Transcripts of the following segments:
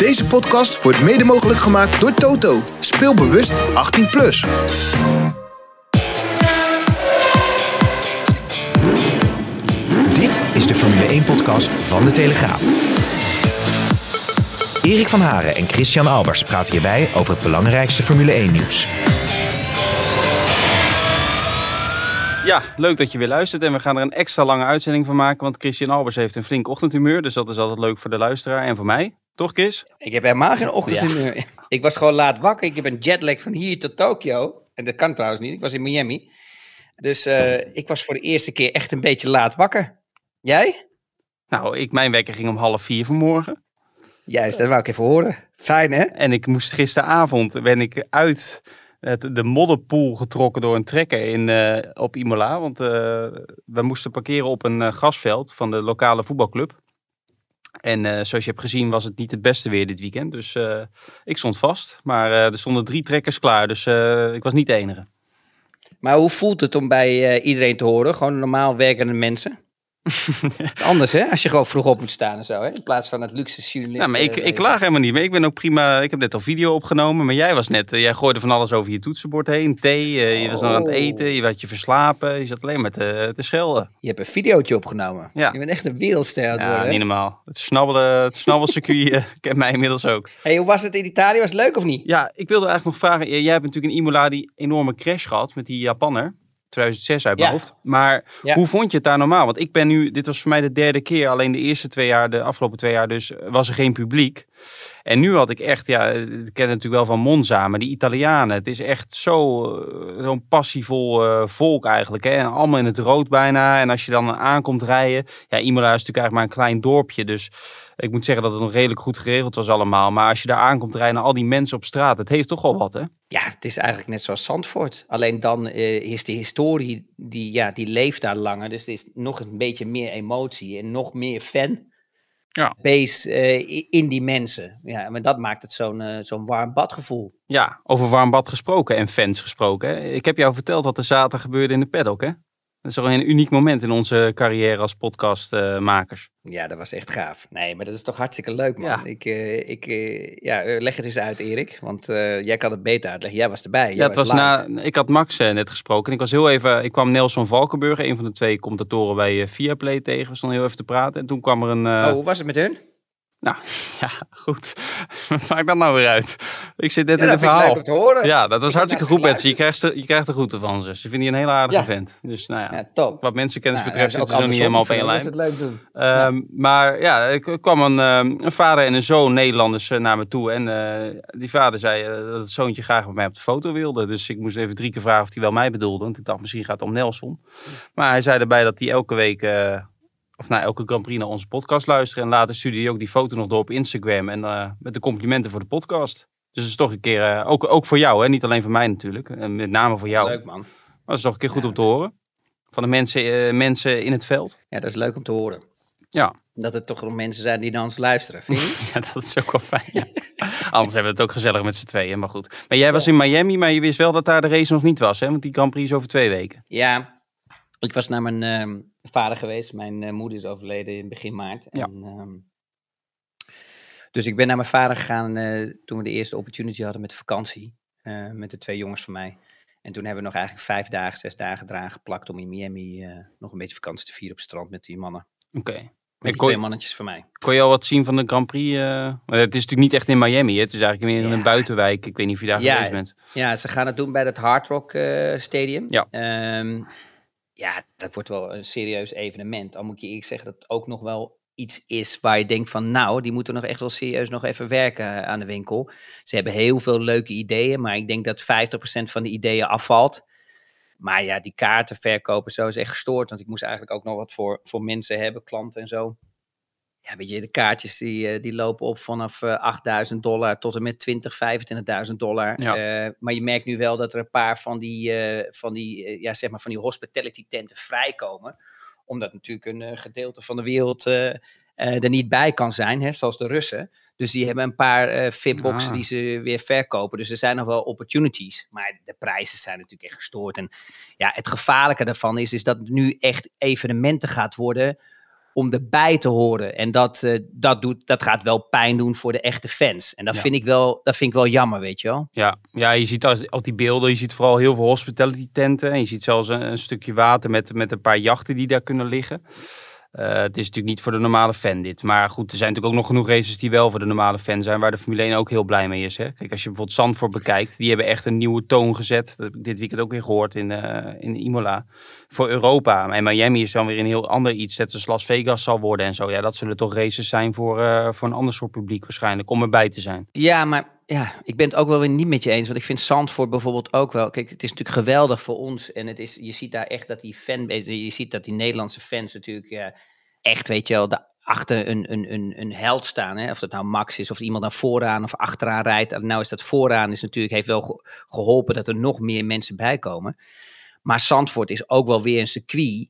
Deze podcast wordt mede mogelijk gemaakt door Toto. Speel bewust 18+. Plus. Dit is de Formule 1-podcast van De Telegraaf. Erik van Haren en Christian Albers praten hierbij over het belangrijkste Formule 1-nieuws. Ja, leuk dat je weer luistert en we gaan er een extra lange uitzending van maken, want Christian Albers heeft een flink ochtendhumeur, dus dat is altijd leuk voor de luisteraar en voor mij. Toch, Chris? Ik heb helemaal geen ochtendhumeur. Ik was gewoon laat wakker. Ik heb een jetlag van hier tot Tokio. En dat kan trouwens niet. Ik was in Miami. Dus eh, ik was voor de eerste keer echt een beetje laat wakker. Jij? Nou, ik, mijn wekker ging om half vier vanmorgen. Juist, dat wou ik even horen. Fijn, hè? En ik moest gisteravond, ben ik uit het, de modderpoel getrokken door een trekker in, eh, op Imola. Want eh, we moesten parkeren op een grasveld van de lokale voetbalclub. En eh, zoals je hebt gezien was het niet het beste weer dit weekend. Dus eh, ik stond vast. Maar eh, er stonden drie trekkers klaar, dus ik was niet de enige. Maar hoe voelt het om bij iedereen te horen? Gewoon normaal werkende mensen? Anders, hè? Als je gewoon vroeg op moet staan en zo, hè? In plaats van het luxe journalist. Ja, maar ik, ik laag helemaal niet mee. Ik ben ook prima. Ik heb net al video opgenomen. Maar jij was net. eh, jij gooide van alles over je toetsenbord heen. Thee. eh, je was nog aan het Oh. eten. Je had je verslapen. Je zat alleen maar te, te schelden. Je hebt een videootje opgenomen. Ja. Je bent echt een wereldster Ja, worden. niet normaal. Het snabbelen, het snabbelcircuit eh, kent mij inmiddels ook. Hey, hoe was het in Italië? Was het leuk of niet? Ja, ik wilde eigenlijk nog vragen. Jij hebt natuurlijk in Imola die enorme crash gehad met die Japanner. 2006 uit mijn Ja. hoofd. Maar Ja. hoe vond je het daar normaal? Want ik ben nu, dit was voor mij de derde keer. Alleen de eerste twee jaar, de afgelopen twee jaar dus, was er geen publiek. En nu had ik echt, ja, ik ken het natuurlijk wel van Monza, maar die Italianen, het is echt eh, zo'n passievol eh, volk eigenlijk. Hè? En allemaal in het rood bijna. En als je dan aankomt rijden, ja, Imola is natuurlijk eigenlijk maar een klein dorpje. Dus ik moet zeggen dat het nog redelijk goed geregeld was allemaal. Maar als je daar aankomt rijden, al die mensen op straat, het heeft toch wel wat, hè? Ja, het is eigenlijk net zoals Zandvoort. Alleen dan eh, is de historie, die, ja, die leeft daar langer. Dus er is nog een beetje meer emotie en nog meer fan Ja. base eh, in die mensen. Ja, maar dat maakt het zo'n eh, zo'n warm badgevoel. Ja, over warm bad gesproken en fans gesproken. Hè? Ik heb jou verteld wat er zaterdag gebeurde in de paddock, hè? Dat is toch een uniek moment in onze carrière als podcastmakers. Ja, dat was echt gaaf. Nee, maar dat is toch hartstikke leuk, man. Ja. Ik, eh, ik, eh, ja, eh, leg het eens uit, Erik. Want jij kan het beter uitleggen. Jij was erbij. Ja, Jij het was na, ik had Max net gesproken. En ik was heel even. Ik kwam Nelson Valkenburg, een van de twee commentatoren bij Viaplay tegen. We stonden heel even te praten. En toen kwam er een. Oh, hoe was het met hun? Nou, ja, goed. Wat maakt dat nou weer uit? Ik zit net Ja, in het ik verhaal. om te horen. Ja, dat was Ik hartstikke goed, Betsy. Je krijgt, de, je krijgt de groeten van ze. Ze vinden je een hele aardige Ja. vent. Dus nou ja, Ja, top. wat mensenkennis betreft zitten ze nog niet helemaal op één lijn. Dat is het leuk doen. Ehm, Maar ja, er kwam een, ehm, een vader en een zoon Nederlanders eh, naar me toe. En eh, die vader zei eh, dat het zoontje graag met mij op de foto wilde. Dus ik moest even drie keer vragen of hij wel mij bedoelde. Want ik dacht, misschien gaat het om Nelson. Maar hij zei erbij dat hij elke week, of na elke Grand Prix naar onze podcast luistert. En later stuurde hij ook die foto nog door op Instagram. En eh, met de complimenten voor de podcast. Dus het is toch een keer, eh, ook, ook voor jou, hè? niet alleen voor mij natuurlijk. En met name voor jou. Leuk, man. Maar dat is toch een keer goed Ja. om te horen. Van de mensen, eh, mensen in het veld. Ja, dat is leuk om te horen. Ja. Dat er toch nog mensen zijn die naar ons luisteren, vind je? Ja, dat is ook wel fijn. Ja. Anders hebben we het ook gezellig met z'n tweeën, maar goed. Maar jij was in Miami, maar je wist wel dat daar de race nog niet was, hè? Want die Grand Prix is over twee weken. Ja, ik was naar mijn ehm, vader geweest. Mijn eh, moeder is overleden in begin maart. Ja. En, ehm, dus ik ben naar mijn vader gegaan eh, toen we de eerste opportunity hadden met vakantie. eh, met de twee jongens van mij. En toen hebben we nog eigenlijk vijf dagen, zes dagen eraan geplakt om in Miami nog een beetje vakantie te vieren op het strand met die mannen. Oké. Met die kon, twee je- mannetjes van mij. kon je al wat zien van de Grand Prix? het is natuurlijk niet echt in Miami, hè? Het is eigenlijk meer in een buitenwijk. Ik weet niet of je daar Ja, geweest bent. Ja, ze gaan het doen bij het Hard Rock Stadium. Ja. Ehm, ja, dat wordt wel een serieus evenement. Al moet je eerlijk zeggen dat het ook nog wel iets is waar je denkt van nou, die moeten nog echt wel serieus nog even werken eh, aan de winkel. Ze hebben heel veel leuke ideeën, maar ik denk dat 50% van de ideeën afvalt. Maar ja, die kaarten verkopen zo is echt gestoord. Want ik moest eigenlijk ook nog wat voor, voor mensen hebben, klanten en zo. Ja, weet je, de kaartjes die, eh, die lopen op vanaf eh 8000 dollar tot en met 20, 25.000 dollar. Ja. Eh, maar je merkt nu wel dat er een paar van die, eh, van die, eh, ja, zeg maar van die hospitality tenten vrijkomen. Omdat natuurlijk een eh, gedeelte van de wereld eh, eh, er niet bij kan zijn, hè, zoals de Russen. Dus die hebben een paar eh VIP-boxen Ah. die ze weer verkopen. Dus er zijn nog wel opportunities. Maar de prijzen zijn natuurlijk echt gestoord. En ja, het gevaarlijke daarvan is, is dat het nu echt evenementen gaat worden om erbij te horen. En dat, eh, dat, doet, dat gaat wel pijn doen voor de echte fans. En dat, Ja. vind, ik wel, dat vind ik wel jammer, weet je wel. Ja, ja je ziet als, op die beelden, je ziet vooral heel veel hospitality tenten. En je ziet zelfs een, een stukje water met, met een paar jachten die daar kunnen liggen. Eh, het is natuurlijk niet voor de normale fan dit. Maar goed, er zijn natuurlijk ook nog genoeg races die wel voor de normale fan zijn. Waar de Formule 1 ook heel blij mee is. Hè? Kijk, als je bijvoorbeeld Zandvoort bekijkt. Die hebben echt een nieuwe toon gezet. Dat heb ik dit weekend ook weer gehoord in, eh, in Imola. Voor Europa. En Miami is dan weer een heel ander iets. Net zoals Las Vegas zal worden en zo. Ja, dat zullen toch races zijn voor, eh, voor een ander soort publiek waarschijnlijk. Om erbij te zijn. Ja, maar ja, ik ben het ook wel weer niet met je eens. Want ik vind Zandvoort bijvoorbeeld ook wel... Kijk, het is natuurlijk geweldig voor ons. En het is, je ziet daar echt dat die fanbase... Je ziet dat die Nederlandse fans natuurlijk echt, weet je wel... Achter een, een, een, een held staan. Hè? Of dat nou Max is, of iemand naar vooraan of achteraan rijdt. Nou is dat vooraan is natuurlijk, heeft wel ge- geholpen dat er nog meer mensen bij komen. Maar Zandvoort is ook wel weer een circuit.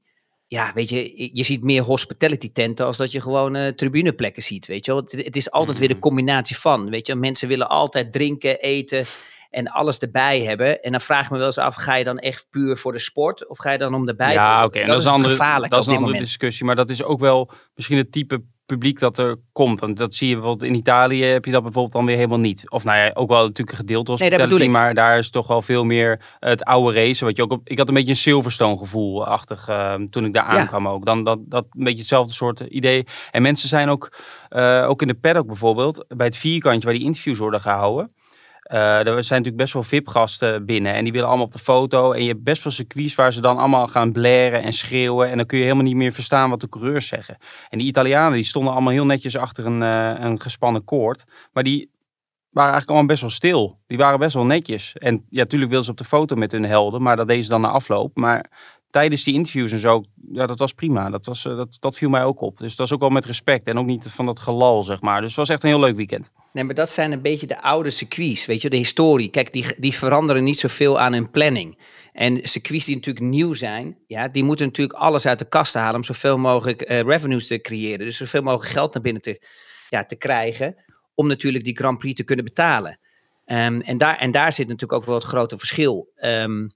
Ja, weet je, je ziet meer hospitality tenten als dat je gewoon eh, tribuneplekken ziet, weet je wel. Het, het is altijd weer de combinatie van, weet je. Mensen willen altijd drinken, eten en alles erbij hebben. En dan vraag ik me wel eens af, ga je dan echt puur voor de sport of ga je dan om erbij te Ja, horen? oké. en dat, dat, is een andere, dat is een andere discussie. Maar dat is ook wel misschien het type publiek dat er komt. Want dat zie je bijvoorbeeld in Italië heb je dat bijvoorbeeld dan weer helemaal niet. Of nou ja, ook wel natuurlijk een gedeelte Nee, hospitality, maar daar is toch wel veel meer het oude racen. Wat je ook op, ik had een beetje een Silverstone gevoel achtig eh, toen ik daar Ja. aankwam ook. Dan dat, dat een beetje hetzelfde soort idee. En mensen zijn ook, eh, ook in de paddock bijvoorbeeld, bij het vierkantje waar die interviews worden gehouden. Eh, er zijn natuurlijk best wel VIP-gasten binnen en die willen allemaal op de foto. En je hebt best wel circuits waar ze dan allemaal gaan blaren en schreeuwen. En dan kun je helemaal niet meer verstaan wat de coureurs zeggen. En die Italianen die stonden allemaal heel netjes achter een, eh, een gespannen koord. Maar die waren eigenlijk allemaal best wel stil. Die waren best wel netjes. En ja, natuurlijk wilden ze op de foto met hun helden, maar dat deden ze dan na afloop. Maar tijdens die interviews en zo, ja, dat was prima. Dat, was, eh, dat, dat viel mij ook op. Dus dat was ook wel met respect en ook niet van dat gelal, zeg maar. Dus het was echt een heel leuk weekend. Nee, maar dat zijn een beetje de oude circuits, weet je, de historie. Kijk, die, die veranderen niet zoveel aan hun planning. En circuits die natuurlijk nieuw zijn, ja, die moeten natuurlijk alles uit de kast halen om zoveel mogelijk eh, revenues te creëren. Dus zoveel mogelijk geld naar binnen te, ja, te krijgen, om natuurlijk die Grand Prix te kunnen betalen. Ehm, en, daar, en daar zit natuurlijk ook wel het grote verschil. Ehm,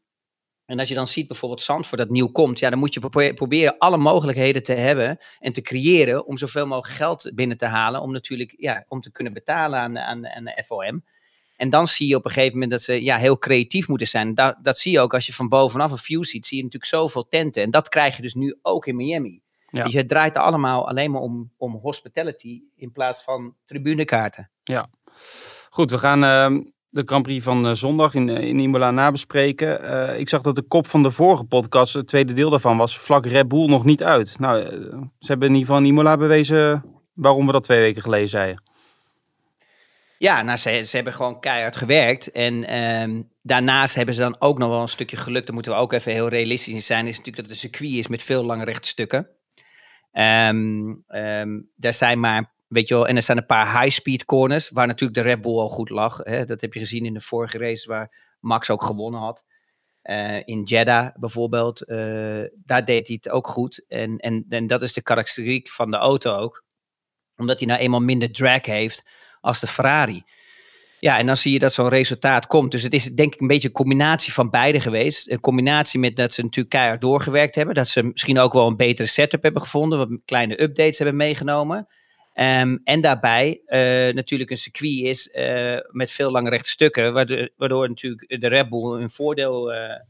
en als je dan ziet bijvoorbeeld Zandvoort dat nieuw komt, ja, dan moet je probe- proberen alle mogelijkheden te hebben en te creëren om zoveel mogelijk geld binnen te halen, om natuurlijk ja, om te kunnen betalen aan, aan, aan de FOM. En dan zie je op een gegeven moment dat ze ja, heel creatief moeten zijn. Dat, dat zie je ook als je van bovenaf een view ziet, zie je natuurlijk zoveel tenten. En dat krijg je dus nu ook in Miami. Ja. Dus het draait allemaal alleen maar om, om hospitality in plaats van tribunekaarten. Goed, we gaan eh, de Grand Prix van eh, zondag in, in Imola nabespreken. Eh, ik zag dat de kop van de vorige podcast, het tweede deel daarvan, was vlak Red Bull nog niet uit. Nou, eh, ze hebben in ieder geval in Imola bewezen waarom we dat twee weken geleden zeiden. Ja, nou, ze, ze hebben gewoon keihard gewerkt. En ehm, daarnaast hebben ze dan ook nog wel een stukje geluk. Daar moeten we ook even heel realistisch in zijn. Is natuurlijk dat het circuit is met veel lange rechtstukken. Ehm ehm, daar zijn maar, weet je wel, en er zijn een paar high-speed corners. Waar natuurlijk de Red Bull al goed lag. Hè? Dat heb je gezien in de vorige race waar Max ook gewonnen had. Eh, in Jeddah bijvoorbeeld, eh, daar deed hij het ook goed. En, en, en dat is de karakteriek van de auto ook. Omdat hij nou eenmaal minder drag heeft als de Ferrari. Ja, en dan zie je dat zo'n resultaat komt. Dus het is denk ik een beetje een combinatie van beide geweest. Een combinatie met dat ze natuurlijk keihard doorgewerkt hebben. Dat ze misschien ook wel een betere setup hebben gevonden. Wat kleine updates hebben meegenomen. Ehm, en daarbij eh, natuurlijk een circuit is eh, met veel lange rechte stukken. Waardoor, waardoor natuurlijk de Red Bull een voordeel eh,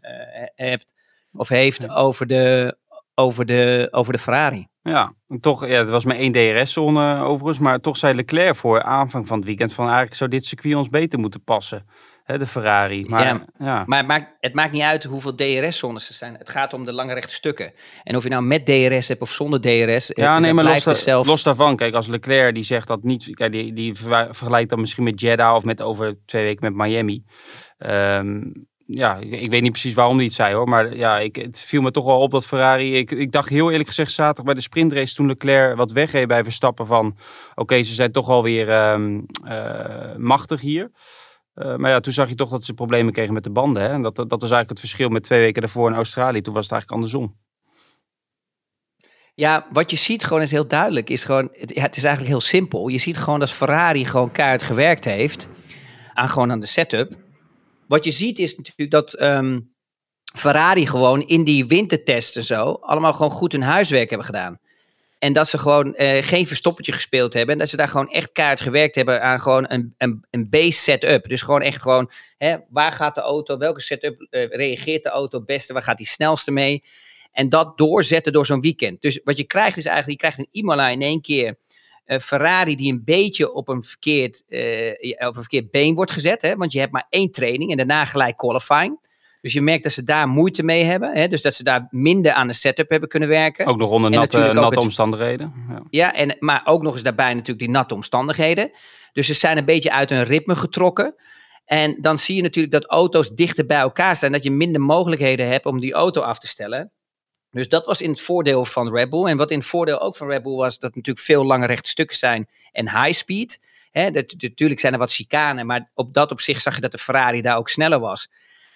hebt, of heeft over de, over, de, over de Ferrari. Ja, toch, ja, het was maar één DRS-zone overigens, maar toch zei Leclerc voor aanvang van het weekend van eigenlijk zou dit circuit ons beter moeten passen. Hè, de Ferrari. Maar, Ja, ja. Maar het maakt, het maakt niet uit hoeveel DRS-zones er zijn. Het gaat om de lange rechte stukken. En of je nou met DRS hebt of zonder DRS, eh, Ja, dat nee, maar los, zelf. los daarvan. Kijk, als Leclerc die zegt dat niet... Kijk, die, die vergelijkt dan misschien met Jeddah of met over twee weken met Miami. Ehm, ja, ik, weet niet precies waarom hij het zei hoor. Maar ja, ik, het viel me toch wel op dat Ferrari. Ik, ik dacht heel eerlijk gezegd zaterdag bij de sprintrace toen Leclerc wat wegreed bij Verstappen van. Oké, ze zijn toch alweer eh, machtig hier. Eh, maar ja, toen zag je toch dat ze problemen kregen met de banden. Hè? En dat, dat was eigenlijk het verschil met twee weken daarvoor in Australië. Toen was het eigenlijk andersom. Ja, wat je ziet gewoon is heel duidelijk. Is gewoon, het, ja, het is eigenlijk heel simpel. Je ziet gewoon dat Ferrari gewoon keihard gewerkt heeft aan gewoon aan de setup. Wat je ziet is natuurlijk dat ehm, Ferrari gewoon in die wintertest en zo allemaal gewoon goed hun huiswerk hebben gedaan. En dat ze gewoon eh, geen verstoppertje gespeeld hebben. En dat ze daar gewoon echt keihard gewerkt hebben aan gewoon een, een, een base setup. Dus gewoon echt gewoon, hè, waar gaat de auto, welke setup eh, reageert de auto het beste, waar gaat die snelste mee? En dat doorzetten door zo'n weekend. Dus wat je krijgt is eigenlijk, je krijgt een Imola in één keer eh, Ferrari die een beetje op een, verkeerd, op een verkeerd been wordt gezet. Hè? Want je hebt maar één training en daarna gelijk qualifying. Dus je merkt dat ze daar moeite mee hebben. Hè? Dus dat ze daar minder aan de setup hebben kunnen werken. Ook nog onder natte, natte het- omstandigheden. Ja. Ja, en, maar ook nog eens daarbij natuurlijk die natte omstandigheden. Dus ze zijn een beetje uit hun ritme getrokken. En dan zie je natuurlijk dat auto's dichter bij elkaar staan. Dat je minder mogelijkheden hebt om die auto af te stellen. Dus dat was in het voordeel van Red Bull. En wat in het voordeel ook van Red Bull was, dat natuurlijk veel lange rechte stukken zijn en high speed. Dat, natuurlijk zijn er wat chicanen, maar op dat op zich zag je dat de Ferrari daar ook sneller was.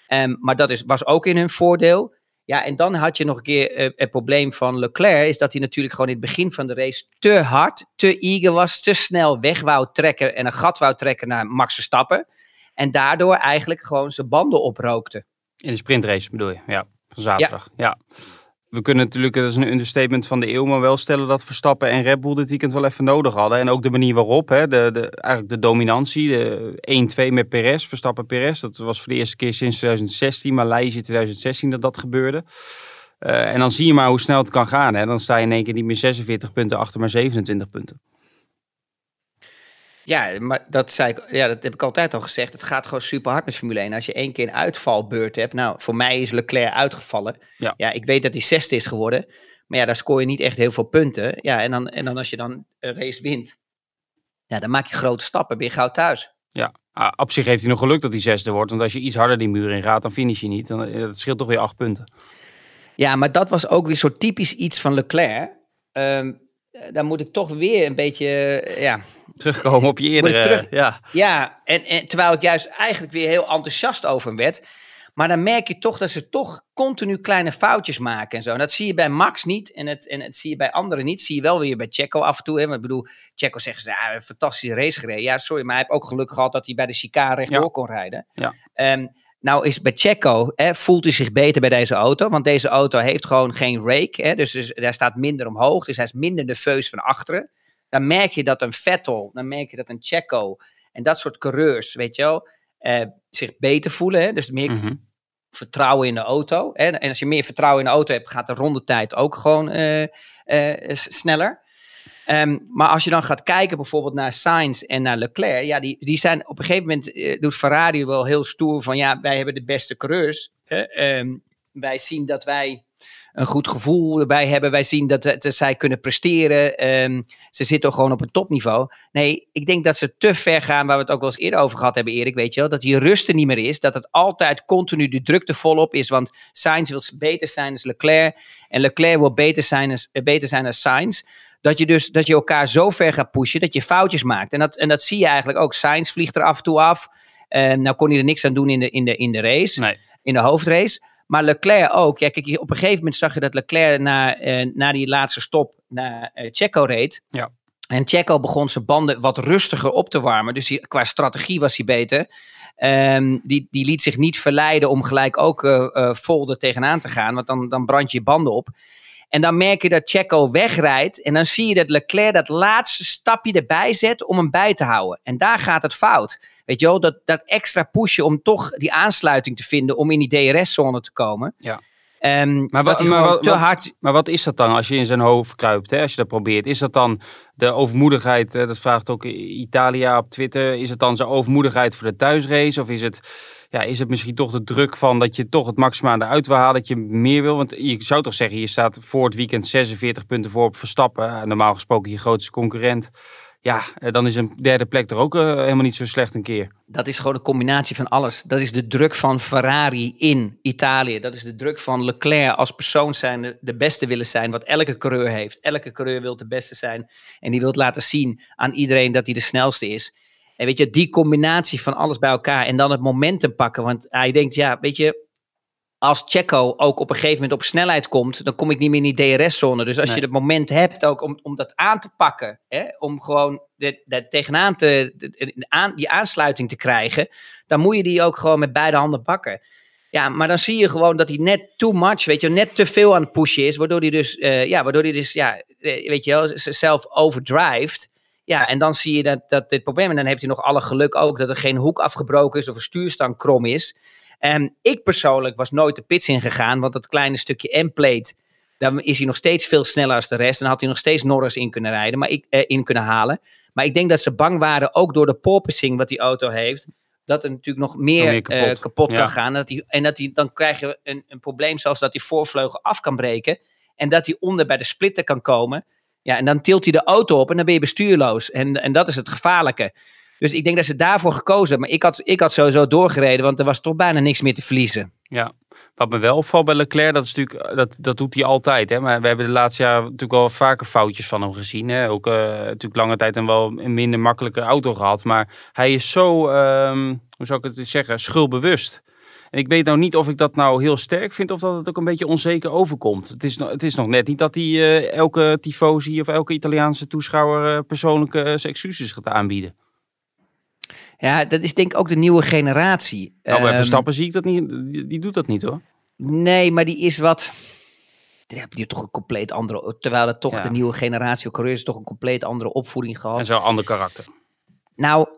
Ehm, maar dat is, was ook in hun voordeel. Ja, en dan had je nog een keer eh, het probleem van Leclerc, is dat hij natuurlijk gewoon in het begin van de race te hard, te eager was, te snel weg wou trekken en een gat wou trekken naar Max Verstappen. En daardoor eigenlijk gewoon zijn banden oprookte. In de sprintrace bedoel je, ja. Van zaterdag, ja. We kunnen natuurlijk, dat is een understatement van de eeuw, maar wel stellen dat Verstappen en Red Bull dit weekend wel even nodig hadden. En ook de manier waarop, hè, de, de, eigenlijk de dominantie, de 1-2 met Perez, Verstappen-Perez. Dat was voor de eerste keer sinds 2016, Maleisië 2016 dat dat gebeurde. Eh, en dan zie je maar hoe snel het kan gaan. Hè. Dan sta je in één keer niet meer 46 punten achter, maar 27 punten. Ja, maar dat, zei ik, ja, dat heb ik altijd al gezegd. Het gaat gewoon super hard met Formule 1. Als je één keer een uitvalbeurt hebt. Nou, voor mij is Leclerc uitgevallen. Ja. ik weet dat hij zesde is geworden. Maar ja, daar scoor je niet echt heel veel punten. Ja, en dan, en dan als je dan een race wint. Ja, dan maak je grote stappen. Ben je gauw thuis. Ja, op zich heeft hij nog geluk dat hij zesde wordt. Want als je iets harder die muur in gaat, dan finish je niet. Dan, eh, dat scheelt toch weer acht punten. Ja, maar dat was ook weer zo typisch iets van Leclerc. Ehm daar moet ik toch weer een beetje. eh, ja, Terugkomen op je eerdere... terug- Ja, Ja, en, en terwijl ik juist eigenlijk weer heel enthousiast over hem werd. Maar dan merk je toch dat ze toch continu kleine foutjes maken en zo. En dat zie je bij Max niet en het, en het zie je bij anderen niet. Zie je wel weer bij Checo af en toe. Hè? Want ik bedoel, Checo zegt, ze, ja, een fantastische race gereden. Ja, sorry, maar hij heeft ook geluk gehad dat hij bij de chicane rechtdoor Ja. kon rijden. Ja. Ehm, nou is bij Checo, hè, voelt hij zich beter bij deze auto. Want deze auto heeft gewoon geen rake. Hè? Dus, dus hij staat minder omhoog. Dus hij is minder nerveus van achteren. Dan merk je dat een Vettel, dan merk je dat een Checo en dat soort coureurs, weet je wel, eh, zich beter voelen. Hè? Dus meer Mhm. vertrouwen in de auto. Hè? En als je meer vertrouwen in de auto hebt, gaat de rondetijd ook gewoon eh, eh, sneller. Ehm, maar als je dan gaat kijken bijvoorbeeld naar Sainz en naar Leclerc, ja, die, die zijn op een gegeven moment, eh, doet Ferrari wel heel stoer van, ja, wij hebben de beste coureurs. Ehm, wij zien dat wij een goed gevoel erbij hebben. Wij zien dat, dat zij kunnen presteren. Ehm, ze zitten gewoon op een topniveau. Nee, ik denk dat ze te ver gaan, waar we het ook wel eens eerder over gehad hebben, Erik, weet je wel. Dat die rust er niet meer is. Dat het altijd continu de drukte volop is. Want Sainz wil beter zijn als Leclerc. En Leclerc wil beter zijn als, eh, beter zijn als Sainz. Dat je dus dat je elkaar zo ver gaat pushen dat je foutjes maakt. En dat, en dat zie je eigenlijk ook. Sainz vliegt er af en toe af. En nou kon hij er niks aan doen in de, in de, in de race Nee. in de hoofdrace. Maar Leclerc ook. Ja, kijk, op een gegeven moment zag je dat Leclerc na, eh, na die laatste stop naar eh, Checo reed. Ja. En Checo begon zijn banden wat rustiger op te warmen. Dus hij- qua strategie was hij beter. Ehm, die, die liet zich niet verleiden om gelijk ook eh, eh, vol er tegenaan te gaan. Want dan, dan brand je je banden op. En dan merk je dat Checo wegrijdt. En dan zie je dat Leclerc dat laatste stapje erbij zet om hem bij te houden. En daar gaat het fout. Weet je wel, dat, dat extra pushen om toch die aansluiting te vinden om in die DRS-zone te komen. Ja. Ehm, Maar wat- te hard... Maar wat is dat dan als je in zijn hoofd kruipt, hè, als je dat probeert? Is dat dan de overmoedigheid, dat vraagt ook Italia op Twitter, is het dan zijn overmoedigheid voor de thuisrace? Of is het, ja, is het misschien toch de druk van dat je toch het maximale eruit wil halen, dat je meer wil? Want je zou toch zeggen, je staat voor het weekend 46 punten voor op Verstappen, normaal gesproken je grootste concurrent. Ja, eh, dan is een derde plek er ook eh, helemaal niet zo slecht een keer. Dat is gewoon een combinatie van alles. Dat is de druk van Ferrari in Italië. Dat is de druk van Leclerc als persoon zijn, de, beste willen zijn, wat elke coureur heeft. Elke coureur wil de beste zijn en die wil laten zien aan iedereen dat hij de snelste is. En weet je, die combinatie van alles bij elkaar en dan het momentum pakken. Want hij denkt, ja, weet je, als Checo ook op een gegeven moment op snelheid komt, dan kom ik niet meer in die DRS-zone. Dus als Nee. je het moment hebt ook om, om dat aan te pakken, hè, om gewoon de, de, tegenaan te, de- aan, die aansluiting te krijgen, dan moet je die ook gewoon met beide handen pakken. Ja, maar dan zie je gewoon dat hij net too much, weet je, net te veel aan het pushen is, waardoor hij dus, eh, ja, waardoor hij dus, ja, eh, weet je wel, zichzelf overdrijft. Ja, en dan zie je dat, dat dit probleem, en dan heeft hij nog alle geluk ook dat er geen hoek afgebroken is of een stuurstang krom is. En ik persoonlijk was nooit de pits ingegaan, want dat kleine stukje M-plate, dan is hij nog steeds veel sneller als de rest. En dan had hij nog steeds Norris in kunnen rijden, maar ik, eh, in kunnen halen. Maar ik denk dat ze bang waren, ook door de porpoising wat die auto heeft, dat er natuurlijk nog meer, Nog meer kapot. kapot, kapot Ja. kan gaan. Dat die, en dat die, dan krijg je een, een probleem zoals dat die voorvleugel af kan breken. En dat hij onder bij de splitter kan komen. Ja, en dan tilt hij de auto op en dan ben je bestuurloos. En, en dat is het gevaarlijke. Dus ik denk dat ze daarvoor gekozen. Maar ik had, ik had sowieso doorgereden, want er was toch bijna niks meer te verliezen. Ja. Wat me wel opvalt bij Leclerc, dat, is natuurlijk, dat, dat doet hij altijd. Hè? Maar we hebben de laatste jaren natuurlijk wel vaker foutjes van hem gezien. Hè? Ook eh, natuurlijk lange tijd een wel een minder makkelijke auto gehad. Maar hij is zo, ehm, hoe zou ik het zeggen, schuldbewust. En ik weet nou niet of ik dat nou heel sterk vind of dat het ook een beetje onzeker overkomt. Het is, het is nog net niet dat hij eh, elke tifosi of elke Italiaanse toeschouwer eh, persoonlijke eh, excuses gaat aanbieden. Ja, dat is denk ik ook de nieuwe generatie. Nou, bij Verstappen zie ik dat niet. Die, die doet dat niet hoor. Nee, maar die is wat. Die hebben toch een compleet andere. Terwijl het toch Ja. de nieuwe generatie coureurs toch een compleet andere opvoeding gehad. En zo'n ander karakter. Nou,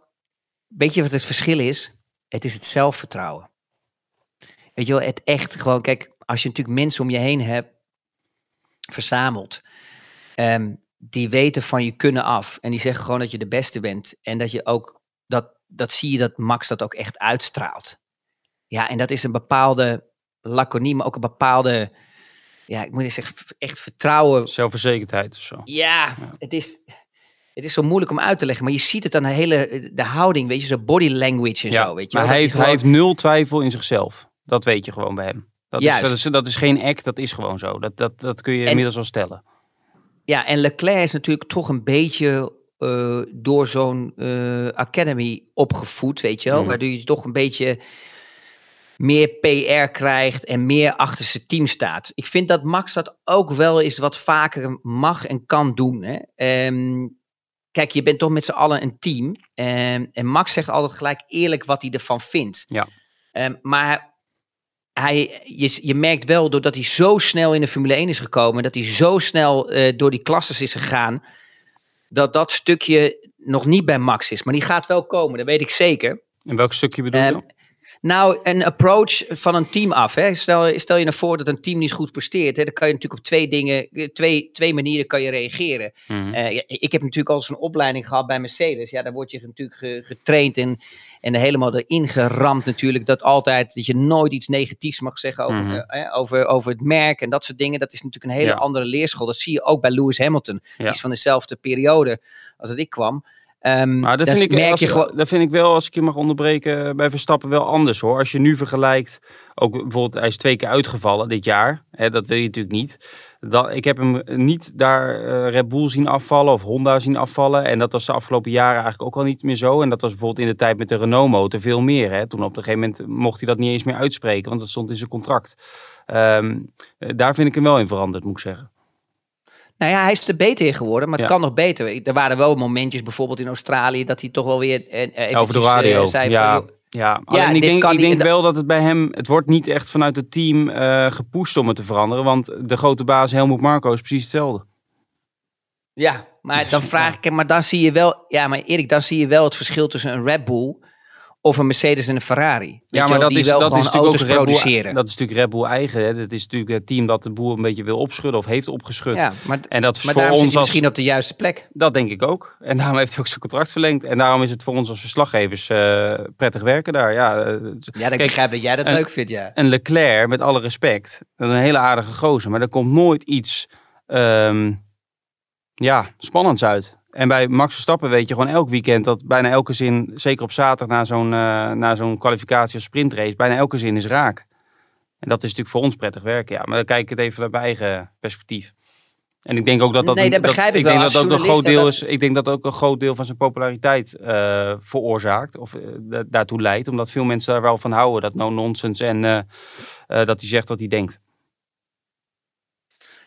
weet je wat het verschil is? Het is het zelfvertrouwen. Weet je wel, het echt gewoon. Kijk, als je natuurlijk mensen om je heen hebt verzameld. ehm, die weten van je kunnen af. En die zeggen gewoon dat je de beste bent. En dat je ook. Dat, dat zie je dat Max dat ook echt uitstraalt. Ja, en dat is een bepaalde laconie, maar ook een bepaalde. Ja, ik moet eens zeggen, echt vertrouwen Zelfverzekerdheid of zo. ja, het is, het is zo moeilijk om uit te leggen. Maar je ziet het aan de hele de houding, weet je, zo body language en zo. Weet je maar wel, hij heeft, hij heeft nul twijfel in zichzelf. Dat weet je gewoon bij hem. Dat, is, dat, is, dat is geen act, dat is gewoon zo. Dat, dat, dat kun je En- inmiddels wel stellen. Ja, en Leclerc is natuurlijk toch een beetje eh, door zo'n eh, academy opgevoed, weet je wel. Mm. Waardoor je toch een beetje meer PR krijgt en meer achter zijn team staat. Ik vind dat Max dat ook wel eens wat vaker mag en kan doen. Hè? Ehm, kijk, je bent toch met z'n allen een team. Ehm, en Max zegt altijd gelijk eerlijk wat hij ervan vindt. Ja. Ehm, maar hij, je, je merkt wel, doordat hij zo snel in de Formule 1 is gekomen, dat hij zo snel eh, door die klasses is gegaan, dat dat stukje nog niet bij Max is. Maar die gaat wel komen, dat weet ik zeker. In welk stukje bedoel je? Ehm? Nou, een approach van een team af. Hè. Stel, stel je nou voor dat een team niet goed presteert. Hè. Dan kan je natuurlijk op twee dingen, twee, twee manieren kan je reageren. Mhm. Eh, ik heb natuurlijk al eens een opleiding gehad bij Mercedes. Ja, daar word je natuurlijk ge- getraind en, en helemaal erin geramd natuurlijk. Dat altijd, dat je nooit iets negatiefs mag zeggen over, Mhm. over, over het merk en dat soort dingen. Dat is natuurlijk een hele Ja. andere leerschool. Dat zie je ook bij Lewis Hamilton. Die is van dezelfde periode als dat ik kwam. Ehm, Maar dat dan vind, ik, merk als, je dat vind ik wel, als ik je mag onderbreken, bij Verstappen wel anders hoor. Als je nu vergelijkt, ook bijvoorbeeld, hij is twee keer uitgevallen dit jaar. Hè, dat wil je natuurlijk niet. Dat, ik heb hem niet daar eh, Red Bull zien afvallen of Honda zien afvallen. En dat was de afgelopen jaren eigenlijk ook al niet meer zo. En dat was bijvoorbeeld in de tijd met de Renault motor veel meer. Hè. Toen op een gegeven moment mocht hij dat niet eens meer uitspreken, want dat stond in zijn contract. Ehm, eh, daar vind ik hem wel in veranderd, moet ik zeggen. Nou ja, hij is er beter in geworden, maar het Ja. kan nog beter. Er waren wel momentjes, bijvoorbeeld in Australië, dat hij toch wel weer eh, eh, Over de radio. eh, zei ja, van, ja. Ik denk, ik denk en wel dat het bij hem, het wordt niet echt vanuit het team eh gepusht om het te veranderen. Want de grote baas Helmut Marko is precies hetzelfde. Ja, maar Dus, dan vraag ik hem, maar dan zie je wel, ja, maar Erik, dan zie je wel het verschil tussen een Red Bull of een Mercedes en een Ferrari. Ja, maar wel, dat die is, wel dat gewoon is natuurlijk ook Red Bull, produceren. dat is natuurlijk Red Bull eigen. Hè. Dat is natuurlijk het team dat de boer een beetje wil opschudden of heeft opgeschud. ja, maar, En dat is maar voor ons als, misschien op de juiste plek. dat denk ik ook. En daarom heeft hij ook zijn contract verlengd. En daarom is het voor ons als verslaggevers eh, prettig werken daar. Ja, eh, Ja, dan Kijk, begrijp dat jij dat en- leuk vindt, ja. een Leclerc, met alle respect, dat is een hele aardige gozer. Maar er komt nooit iets ehm, ja, spannends uit. En bij Max Verstappen weet je gewoon elk weekend dat bijna elke zin, zeker op zaterdag na zo'n eh, na zo'n kwalificatie of sprintrace, bijna elke zin is raak. En dat is natuurlijk voor ons prettig werken. Ja, maar dan kijk ik het even vanuit mijn eigen perspectief. En ik denk ook dat dat, Nee, dat begrijp ik wel. denk Als dat ook een groot deel dat- is. Ik denk dat ook een groot deel van zijn populariteit eh, veroorzaakt of eh, da- daartoe leidt, omdat veel mensen daar wel van houden, dat no nonsense en dat hij zegt wat hij denkt.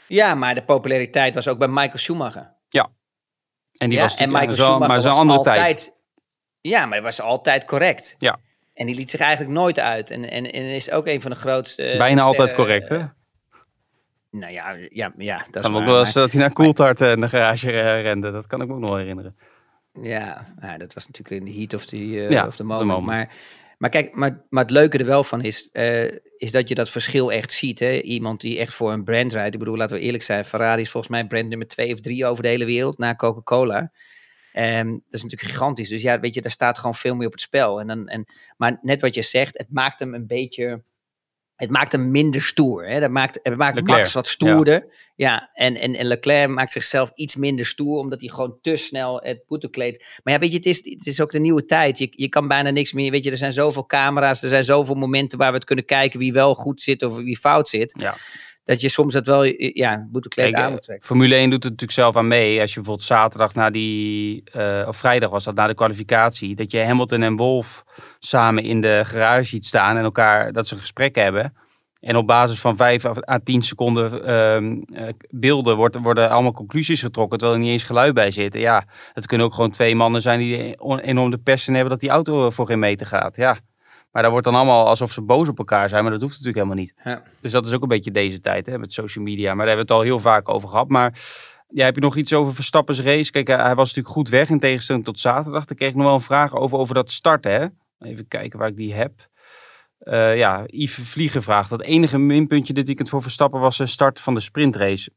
Ja, maar de populariteit was ook bij Michael Schumacher. En die ja, was en Michael is Schumacher maar is een andere altijd, tijd. Ja, maar hij was altijd correct. Ja. En die liet zich eigenlijk nooit uit. En, en, en is ook een van de grootste... Bijna altijd correct, hè? Nou ja, ja, ja dat is kan me ook wel eens dat hij naar Coulthard eh, in de garage eh, rende. Dat kan ik me ook nog herinneren. Ja, nou, dat was natuurlijk in de heat of the, Ja, of the moment. moment. Maar, maar kijk, maar, maar het leuke er wel van is, eh, is dat je dat verschil echt ziet. Hè? Iemand die echt voor een brand rijdt. Ik bedoel, laten we eerlijk zijn. Ferrari is volgens mij brand nummer twee of drie over de hele wereld, na Coca-Cola. Ehm, dat is natuurlijk gigantisch. Dus ja, weet je, daar staat gewoon veel meer op het spel. En dan, en, maar net wat je zegt, het maakt hem een beetje... Het maakt hem minder stoer. Hè? Dat maakt, het maakt Leclerc, Max wat stoerder. Ja, en, en, en Leclerc maakt zichzelf iets minder stoer, omdat hij gewoon te snel het boetekleed. Maar ja, weet je, het is, het is ook de nieuwe tijd. Je, je kan bijna niks meer. Weet je, er zijn zoveel camera's, er zijn zoveel momenten waar we het kunnen kijken wie wel goed zit of wie fout zit. Ja. Dat je soms dat wel, ja, aan eh, moet trekken. Formule 1 doet het natuurlijk zelf aan mee. Als je bijvoorbeeld zaterdag na die, eh, of vrijdag was dat, na de kwalificatie, dat je Hamilton en Wolf samen in de garage ziet staan en elkaar, dat ze een gesprek hebben. En op basis van 5 à 10 seconden ehm, eh, beelden wordt, worden allemaal conclusies getrokken, terwijl er niet eens geluid bij zit. Ja, het kunnen ook gewoon twee mannen zijn die enorm de pest in hebben dat die auto voor geen meter gaat. Ja. Maar daar wordt dan allemaal alsof ze boos op elkaar zijn, maar dat hoeft natuurlijk helemaal niet. Ja. Dus dat is ook een beetje deze tijd hè, met social media. Maar daar hebben we het al heel vaak over gehad. Maar ja, heb je nog iets over Verstappen's race? Kijk, hij was natuurlijk goed weg in tegenstelling tot zaterdag. Daar kreeg ik nog wel een vraag over, over dat starten. Hè? Even kijken waar ik die heb. Eh, ja, Yves Vliegen vraagt. Dat enige minpuntje dit weekend voor Verstappen was de start van de sprintrace.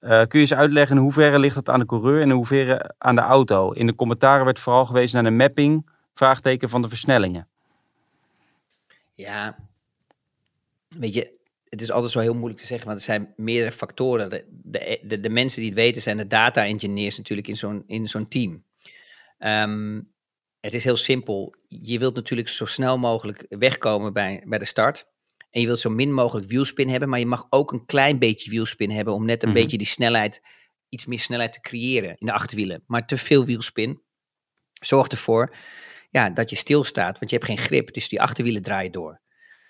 Eh, kun je eens uitleggen in hoeverre ligt het aan de coureur en in hoeverre aan de auto? In de commentaren werd vooral gewezen naar de mapping, vraagteken van de versnellingen. Ja, weet je, het is altijd zo heel moeilijk te zeggen, want er zijn meerdere factoren. De, de, de, de mensen die het weten zijn de data engineers natuurlijk in zo'n, in zo'n team. Ehm, het is heel simpel. Je wilt natuurlijk zo snel mogelijk wegkomen bij, bij de start. En je wilt zo min mogelijk wielspin hebben, maar je mag ook een klein beetje wielspin hebben om net een Mhm. beetje die snelheid, iets meer snelheid te creëren in de achterwielen. Maar te veel wielspin zorgt ervoor ja, dat je stilstaat, want je hebt geen grip, dus die achterwielen draaien door.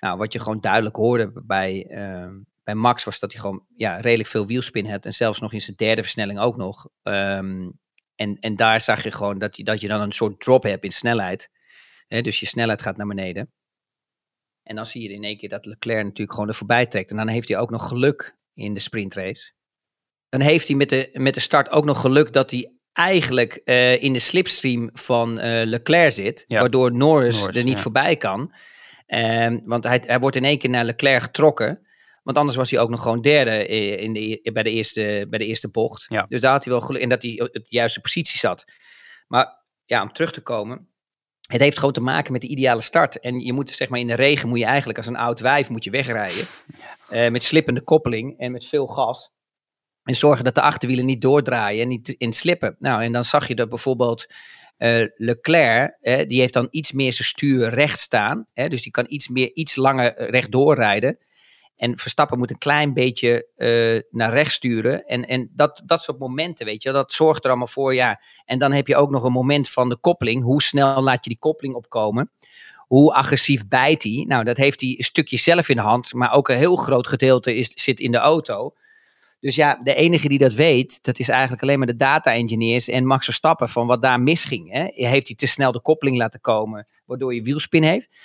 Nou, wat je gewoon duidelijk hoorde bij, ehm, bij Max was dat hij gewoon ja, redelijk veel wielspin had en zelfs nog in zijn derde versnelling ook nog. Ehm, en, en daar zag je gewoon dat je, dat je dan een soort drop hebt in snelheid. Dus je snelheid gaat naar beneden. En dan zie je in één keer dat Leclerc natuurlijk gewoon er voorbij trekt. En dan heeft hij ook nog geluk in de sprintrace. Dan heeft hij met de, met de start ook nog geluk dat hij eigenlijk eh, in de slipstream van eh, Leclerc zit. Ja. Waardoor Norris, Norris, er niet ja. voorbij kan. Ehm, want hij, hij wordt in één keer naar Leclerc getrokken. Want anders was hij ook nog gewoon derde eh, in de, bij, de eerste, bij de eerste bocht. Ja. Dus daar had hij wel geluk in dat hij op de juiste positie zat. Maar ja, om terug te komen. Het heeft gewoon te maken met de ideale start. En je moet zeg maar in de regen moet je eigenlijk als een oud wijf moet je wegrijden. Met slippende koppeling en met veel gas. En zorgen dat de achterwielen niet doordraaien en niet in slippen. Nou, en dan zag je dat bijvoorbeeld eh, Leclerc, die heeft dan iets meer zijn stuur recht staan. Dus die kan iets, meer, iets langer eh, rechtdoor rijden. En Verstappen moet een klein beetje eh, naar rechts sturen. En, en dat, dat soort momenten, weet je, dat zorgt er allemaal voor. Ja. En dan heb je ook nog een moment van de koppeling. Hoe snel laat je die koppeling opkomen? Hoe agressief bijt hij? Nou, dat heeft hij een stukje zelf in de hand. Maar ook een heel groot gedeelte is, zit in de auto. Dus ja, de enige die dat weet, dat is eigenlijk alleen maar de data engineers en Max Verstappen van wat daar misging. Hè? Heeft hij te snel de koppeling laten komen, waardoor je wielspin heeft?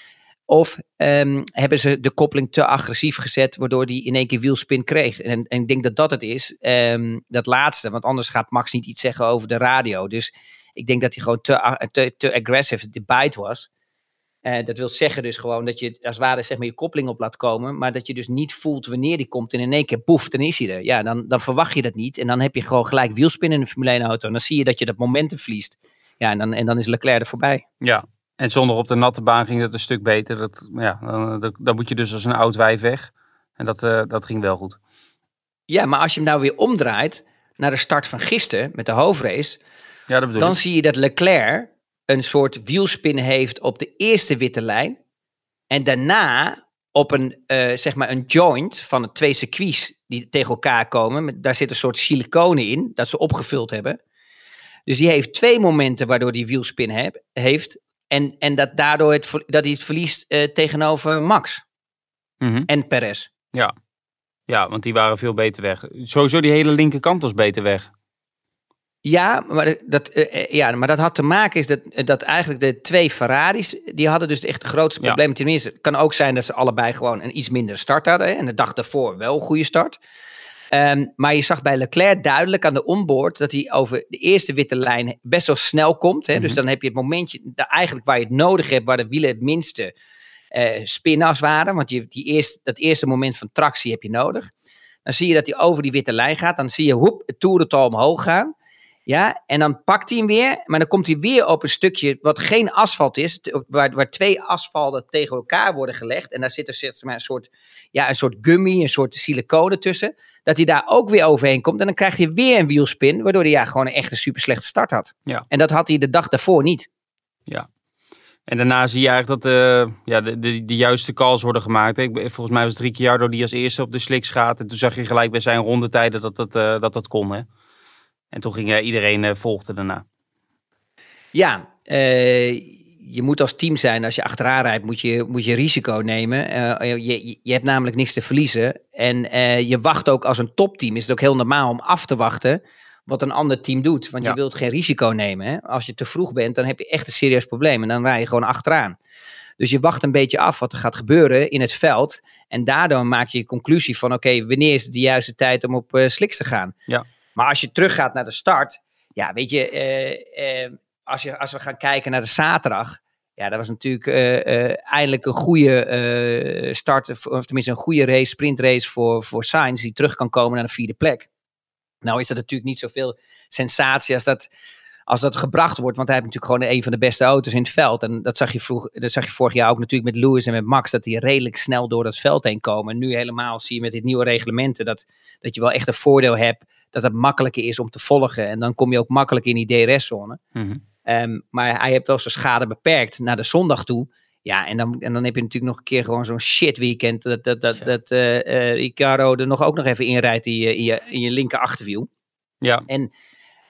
Of ehm, hebben ze de koppeling te agressief gezet, waardoor hij in één keer wielspin kreeg? En, en ik denk dat dat het is, ehm, dat laatste. Want anders gaat Max niet iets zeggen over de radio. Dus ik denk dat hij gewoon te, te, te aggressive, de bite was. Eh, dat wil zeggen dus gewoon dat je als het ware zeg maar je koppeling op laat komen, maar dat je dus niet voelt wanneer die komt en in één keer poef, dan is hij er. Ja, dan, dan verwacht je dat niet en dan heb je gewoon gelijk wielspin in een Formule 1 auto en dan zie je dat je dat momentum verliest. Ja, en dan, en dan is Leclerc er voorbij. Ja, en zondag op de natte baan ging dat een stuk beter. Dat, ja, dan, dan, moet je dus als een oud wijf weg. En dat, eh, dat ging wel goed. Ja, maar als je hem nou weer omdraait naar de start van gisteren met de hoofdrace, Ja, dat bedoel Dan ik. zie je dat Leclerc een soort wielspin heeft op de eerste witte lijn. En daarna op een, eh, zeg maar een joint van de twee circuits die tegen elkaar komen. Daar zit een soort siliconen in, dat ze opgevuld hebben. Dus die heeft twee momenten waardoor die wielspin heb, heeft. En, en dat daardoor het, dat hij het verliest eh, tegenover Max Mhm. en Perez. Ja, want die waren veel beter weg. Sowieso die hele linkerkant was beter weg. Ja, maar dat- eh, eh, ja, maar dat had te maken is dat, eh, dat eigenlijk de twee Ferraris, die hadden dus echt de grootste Ja. problemen. Tenminste, het kan ook zijn dat ze allebei gewoon een iets minder start hadden. Hè, en de dag daarvoor wel een goede start. Ehm, maar je zag bij Leclerc duidelijk aan de onboard dat hij over de eerste witte lijn best wel snel komt. Hè? Dus Mhm. dan heb je het momentje eigenlijk waar je het nodig hebt, waar de wielen het minste eh spin-offs waren. Want je, die eerste, dat eerste moment van tractie heb je nodig. Dan zie je dat hij over die witte lijn gaat. Dan zie je hoep, het toerental omhoog gaan. Ja, en dan pakt hij hem weer, maar dan komt hij weer op een stukje wat geen asfalt is, waar, waar twee asfalten tegen elkaar worden gelegd. En daar zit er zeg maar, een, soort, ja, een soort gummy, een soort siliconen tussen. Dat hij daar ook weer overheen komt. En dan krijg je weer een wielspin, waardoor hij ja, gewoon een echt een super slechte start had. Ja. En dat had hij de dag daarvoor niet. En daarna zie je eigenlijk dat eh, ja, de, de, de juiste calls worden gemaakt. Ik, volgens mij was het Ricciardo die als eerste op de slicks gaat. En toen zag je gelijk bij zijn rondetijden dat dat, eh, dat, dat kon. Hè? En toen ging eh, iedereen eh, volgde daarna. Ja, eh, je moet als team zijn. Als je achteraan rijdt, moet je, moet je risico nemen. Je, je, hebt namelijk niks te verliezen. En je wacht ook als een topteam. Is het ook heel normaal om af te wachten wat een ander team doet. Want Ja. je wilt geen risico nemen. Hè? Als je te vroeg bent, dan heb je echt een serieus probleem. En dan rij je gewoon achteraan. Dus je wacht een beetje af wat er gaat gebeuren in het veld. En daardoor maak je je conclusie van... oké, wanneer is het de juiste tijd om op sliks te gaan? Ja. Maar als je teruggaat naar de start... ja, weet je... eh, eh, als, je, als we gaan kijken naar de zaterdag. Ja, dat was natuurlijk eh, eindelijk een goede start. Of tenminste een goede race, sprintrace voor, voor Sainz. Die terug kan komen naar de vierde plek. Nou is dat natuurlijk niet zoveel sensatie als dat, als dat gebracht wordt. Want hij heeft natuurlijk gewoon een van de beste auto's in het veld. En dat zag je, vroeg, dat zag je vorig jaar ook natuurlijk met Lewis en met Max. Dat die redelijk snel door dat veld heen komen. En nu helemaal zie je met dit nieuwe reglementen dat, dat je wel echt een voordeel hebt. Dat het makkelijker is om te volgen. En dan kom je ook makkelijk in die DRS-zone. Mhm. Ehm, maar hij heeft wel zijn schade beperkt naar de zondag toe. Ja, en dan, en dan heb je natuurlijk nog een keer gewoon zo'n shit weekend. Dat, dat, dat, Ja. dat Ricardo er nog ook nog even inrijdt in je, in je, in je linker achterwiel. Ja,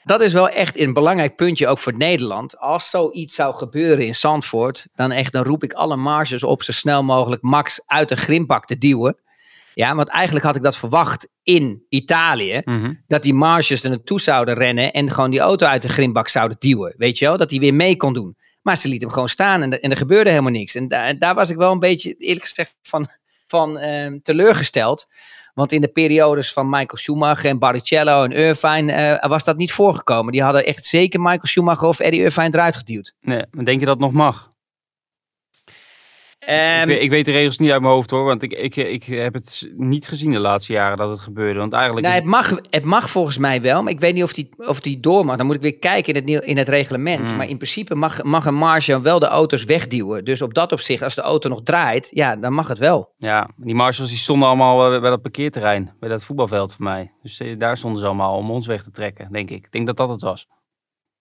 Dat is wel echt een belangrijk puntje ook voor Nederland. Als zoiets zou gebeuren in Zandvoort, dan echt, dan roep ik alle marges op zo snel mogelijk Max uit de grimbak te duwen. Ja, want eigenlijk had ik dat verwacht in Italië mhm. dat die marges er naartoe zouden rennen en gewoon die auto uit de grimbak zouden duwen. Weet je wel, dat hij weer mee kon doen. Maar ze liet hem gewoon staan en, er- en er gebeurde helemaal niks. En da- daar was ik wel een beetje, eerlijk gezegd, van, van ehm, teleurgesteld. Want in de periodes van Michael Schumacher en Barrichello en Irvine eh, was dat niet voorgekomen. Die hadden echt zeker Michael Schumacher of Eddie Irvine eruit geduwd. nee, denk je dat nog mag? Ehm, ik, weet- ik weet de regels niet uit mijn hoofd hoor, want ik, ik, ik heb het niet gezien de laatste jaren dat het gebeurde. Want eigenlijk Nou, is- het, mag, het mag volgens mij wel, maar ik weet niet of die, of die door mag. Dan moet ik weer kijken in het, in het reglement. Hmm. Maar in principe mag, mag een marge wel de auto's wegduwen. Dus op dat opzicht, als de auto nog draait, ja, dan mag het wel. Ja, die marshals die stonden allemaal eh, bij dat parkeerterrein, bij dat voetbalveld voor mij. Dus eh, daar stonden ze allemaal om ons weg te trekken, denk ik. Ik denk dat dat het was.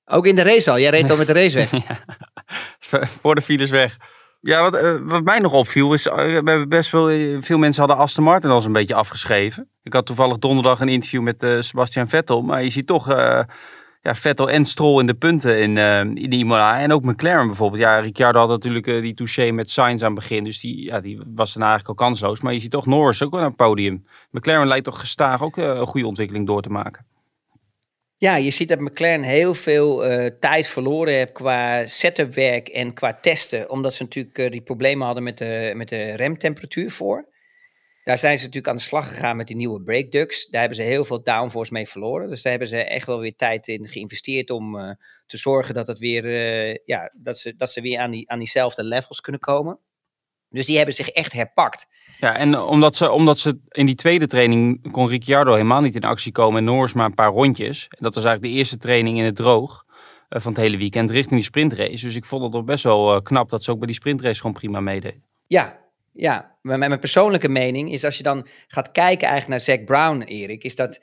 Ook in de race al. Jij reed al met de race weg. voor de files weg. Ja, wat, eh, wat mij nog opviel is, eh, we hebben best veel, eh, veel mensen hadden Aston Martin al eens een beetje afgeschreven. Ik had toevallig donderdag een interview met Sebastian Vettel, maar je ziet toch ja, Vettel en Stroll in de punten in, eh in Imola. En ook McLaren bijvoorbeeld. Ja, Ricciardo had natuurlijk die touché met Sainz aan het begin, dus die, ja, die was daarna eigenlijk al kansloos. Maar je ziet toch Norris ook wel naar het podium. McLaren lijkt toch gestaag ook een goede ontwikkeling door te maken. Ja, je ziet dat McLaren heel veel eh, tijd verloren heeft qua setupwerk en qua testen. Omdat ze natuurlijk eh, die problemen hadden met de, met de remtemperatuur voor. Daar zijn ze natuurlijk aan de slag gegaan met die nieuwe brake ducts. Daar hebben ze heel veel downforce mee verloren. Dus daar hebben ze echt wel weer tijd in geïnvesteerd om eh, te zorgen dat, het weer, ja, dat, ze, dat ze weer aan, die, aan diezelfde levels kunnen komen. Dus die hebben zich echt herpakt. Ja, en omdat ze, omdat ze in die tweede training kon Ricciardo helemaal niet in actie komen en Norris maar een paar rondjes. En dat was eigenlijk de eerste training in het droog eh, van het hele weekend richting die sprintrace. Dus ik vond het toch best wel eh, knap dat ze ook bij die sprintrace gewoon prima meededen. Ja, ja. Maar mijn persoonlijke mening is als je dan gaat kijken eigenlijk naar Zack Brown, Erik, is dat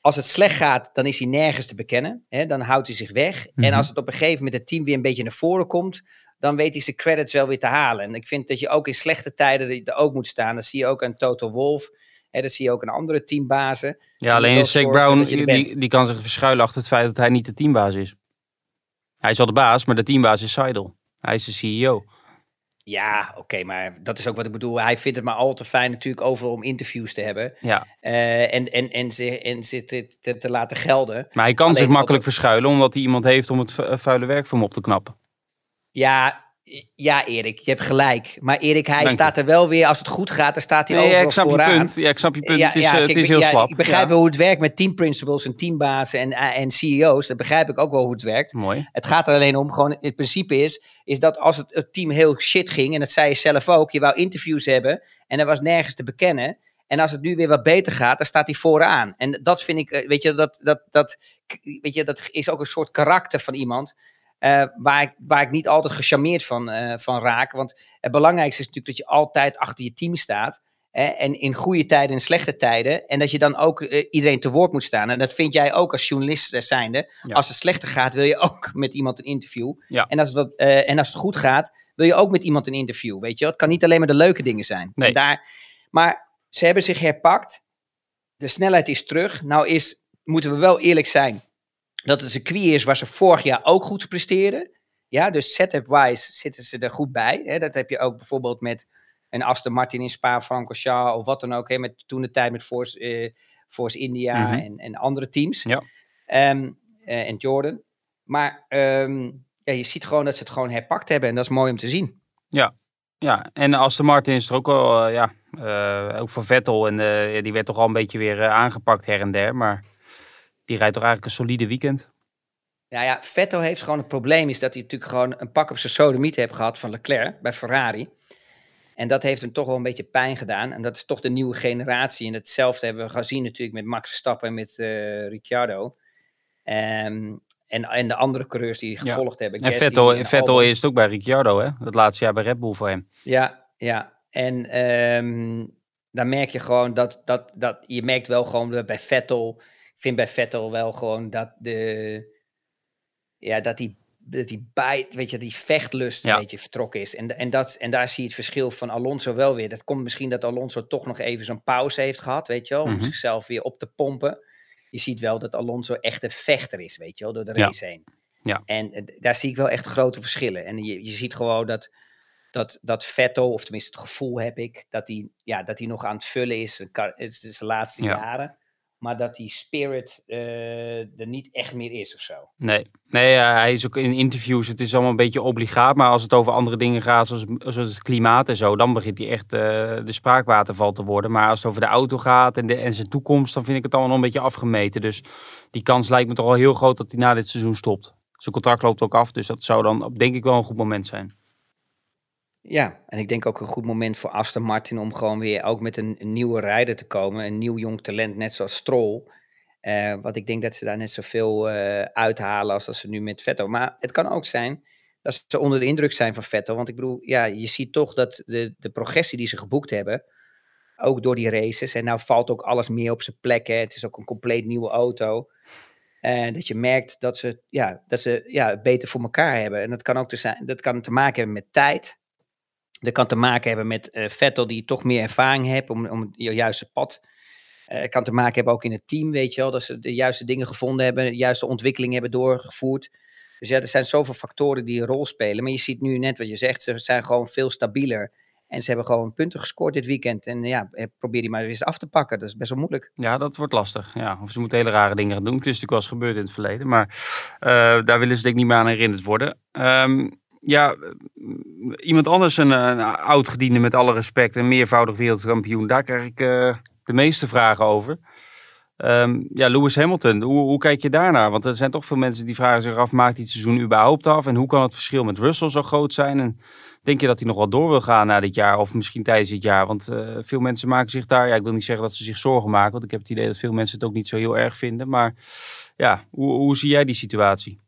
als het slecht gaat, dan is hij nergens te bekennen. Hè? Dan houdt hij zich weg. Mhm. En als het op een gegeven moment het team weer een beetje naar voren komt, dan weet hij zijn credits wel weer te halen. En ik vind dat je ook in slechte tijden er ook moet staan. Dat zie je ook aan Toto Wolf. Hè? Dat zie je ook aan andere teambazen. Ja, alleen Zach Brown, die, die kan zich verschuilen achter het feit dat hij niet de teambaas is. Hij is wel de baas, maar de teambaas is Seidel. Hij is de CEO. Ja, oké, maar dat is ook wat ik bedoel. Hij vindt het maar al te fijn natuurlijk overal om interviews te hebben. Ja, eh, en, en, en, ze, en ze te, te, te laten gelden. maar hij kan Alleen zich makkelijk verschuilen omdat hij iemand heeft om het vu- vuile werk voor hem op te knappen. Ja, ja, Erik, je hebt gelijk. Maar Erik, hij Dank je. staat er wel weer, als het goed gaat, dan staat hij Nee, ja, overal ik snap je vooraan. punt. Ja, ik snap je punt. Ja, het is, ja, eh, kijk, het is heel ja, slap. Ik begrijp Ja. wel hoe het werkt met team principles en teambazen en, eh, en CEO's. Dat begrijp ik ook wel hoe het werkt. Mooi. Het gaat er alleen om, gewoon het principe is, is dat als het, het team heel shit ging, en dat zei je zelf ook, je wou interviews hebben en er was nergens te bekennen. En als het nu weer wat beter gaat, dan staat hij vooraan. En dat vind ik, eh, weet je, dat, dat, dat, weet je, dat is ook een soort karakter van iemand. Eh, waar, ik, waar ik niet altijd gecharmeerd van, eh, van raak. Want het belangrijkste is natuurlijk dat je altijd achter je team staat. Hè, en in goede tijden en slechte tijden. En dat je dan ook eh, iedereen te woord moet staan. En dat vind jij ook als journalist zijnde. Ja. Als het slechter gaat, wil je ook met iemand een interview. Ja. En, als het wat, en als het goed gaat, wil je ook met iemand een interview. Weet je? Het kan niet alleen maar de leuke dingen zijn. Nee. Daar, maar ze hebben zich herpakt. De snelheid is terug. Nou is, moeten we wel eerlijk zijn, dat het een circuit is waar ze vorig jaar ook goed presteerden. Ja, dus setup-wise zitten ze er goed bij. Hè? Dat heb je ook bijvoorbeeld met een Aston Martin in Spa-Francorchamps of wat dan ook. Hè? Met, toen de tijd met Force, eh, Force India Mhm. en, en andere teams. Ja. Ehm, eh, en Jordan. Maar ehm, ja, je ziet gewoon dat ze het gewoon herpakt hebben. En dat is mooi om te zien. Ja, en Aston Martin is er ook wel, eh, ja, ook voor Vettel. En ja, die werd toch al een beetje weer aangepakt her en der. Maar die rijdt toch eigenlijk een solide weekend. Nou ja, Vettel heeft gewoon een probleem. Is dat hij natuurlijk gewoon een pak op zijn sodemiet heeft gehad van Leclerc bij Ferrari. En dat heeft hem toch wel een beetje pijn gedaan. En dat is toch de nieuwe generatie. En hetzelfde hebben we gezien natuurlijk met Max Verstappen en met eh Ricciardo. Ehm, en, en de andere coureurs die gevolgd hebben. En Vettel, Vettel is het ook bij Ricciardo, hè? Het laatste jaar bij Red Bull voor hem. Ja, ja. En ehm dan merk je gewoon dat, dat, dat je merkt wel gewoon dat bij Vettel, vind bij Vettel wel gewoon dat de, ja, dat die, dat die bijt, weet je, die vechtlust een beetje vertrokken is. En, en, dat, en daar zie je het verschil van Alonso wel weer. Dat komt misschien dat Alonso toch nog even zo'n pauze heeft gehad, weet je wel, om Mhm. zichzelf weer op te pompen. Je ziet wel dat Alonso echt een vechter is, weet je wel, door de Ja. race heen. Ja. En eh, daar zie ik wel echt grote verschillen. En je, je ziet gewoon dat, dat, dat Vettel, of tenminste het gevoel heb ik, dat hij, ja, dat hij nog aan het vullen is. De laatste Ja. jaren. Maar dat die spirit eh, er niet echt meer is of zo. Nee, nee hij is ook in interviews, het is allemaal een beetje obligaat. Maar als het over andere dingen gaat, zoals, zoals het klimaat en zo, dan begint hij echt eh, de spraakwaterval te worden. Maar als het over de auto gaat en, de, en zijn toekomst, dan vind ik het allemaal nog een beetje afgemeten. Dus die kans lijkt me toch wel heel groot dat hij na dit seizoen stopt. Zijn contract loopt ook af, dus dat zou dan denk ik wel een goed moment zijn. Ja, en ik denk ook een goed moment voor Aston Martin om gewoon weer ook met een, nieuwe rijder te komen. Een nieuw jong talent, net zoals Stroll. Eh want ik denk dat ze daar net zoveel eh uithalen als dat ze nu met Vettel. Maar het kan ook zijn dat ze onder de indruk zijn van Vettel. Want ik bedoel, ja, je ziet toch dat de, de progressie die ze geboekt hebben, ook door die races. En nou valt ook alles meer op zijn plek. Hè. Het is ook een compleet nieuwe auto. En dat je merkt dat ze, ja, dat ze ja, het beter voor elkaar hebben. En dat kan ook te, zijn, dat kan te maken hebben met tijd. Kan te maken hebben met eh, Vettel, die toch meer ervaring heeft om, om het juiste pad. Het kan te maken hebben ook in het team, weet je wel. Dat ze de juiste dingen gevonden hebben, de juiste ontwikkeling hebben doorgevoerd. Dus ja, er zijn zoveel factoren die een rol spelen. Maar je ziet nu net wat je zegt, ze zijn gewoon veel stabieler. En ze hebben gewoon punten gescoord dit weekend. En ja, eh, probeer die maar eens af te pakken. Dat is best wel moeilijk. Ja, dat wordt lastig. Ja, of ze moeten hele rare dingen gaan doen. Het is natuurlijk wel eens gebeurd in het verleden. Maar daar willen ze denk ik niet meer aan herinnerd worden. Ehm, ja, iemand anders, een, een oud-gediende met alle respect, een meervoudig wereldkampioen. Daar krijg ik eh, de meeste vragen over. Ehm, ja, Lewis Hamilton, hoe, hoe kijk je daarnaar? Want er zijn toch veel mensen die vragen zich af, maakt het seizoen überhaupt af? En hoe kan het verschil met Russell zo groot zijn? En denk je dat hij nog wel door wil gaan na dit jaar? Of misschien tijdens dit jaar? Want eh, veel mensen maken zich daar, ja, ik wil niet zeggen dat ze zich zorgen maken. Want ik heb het idee dat veel mensen het ook niet zo heel erg vinden. Maar ja, hoe, hoe zie jij die situatie?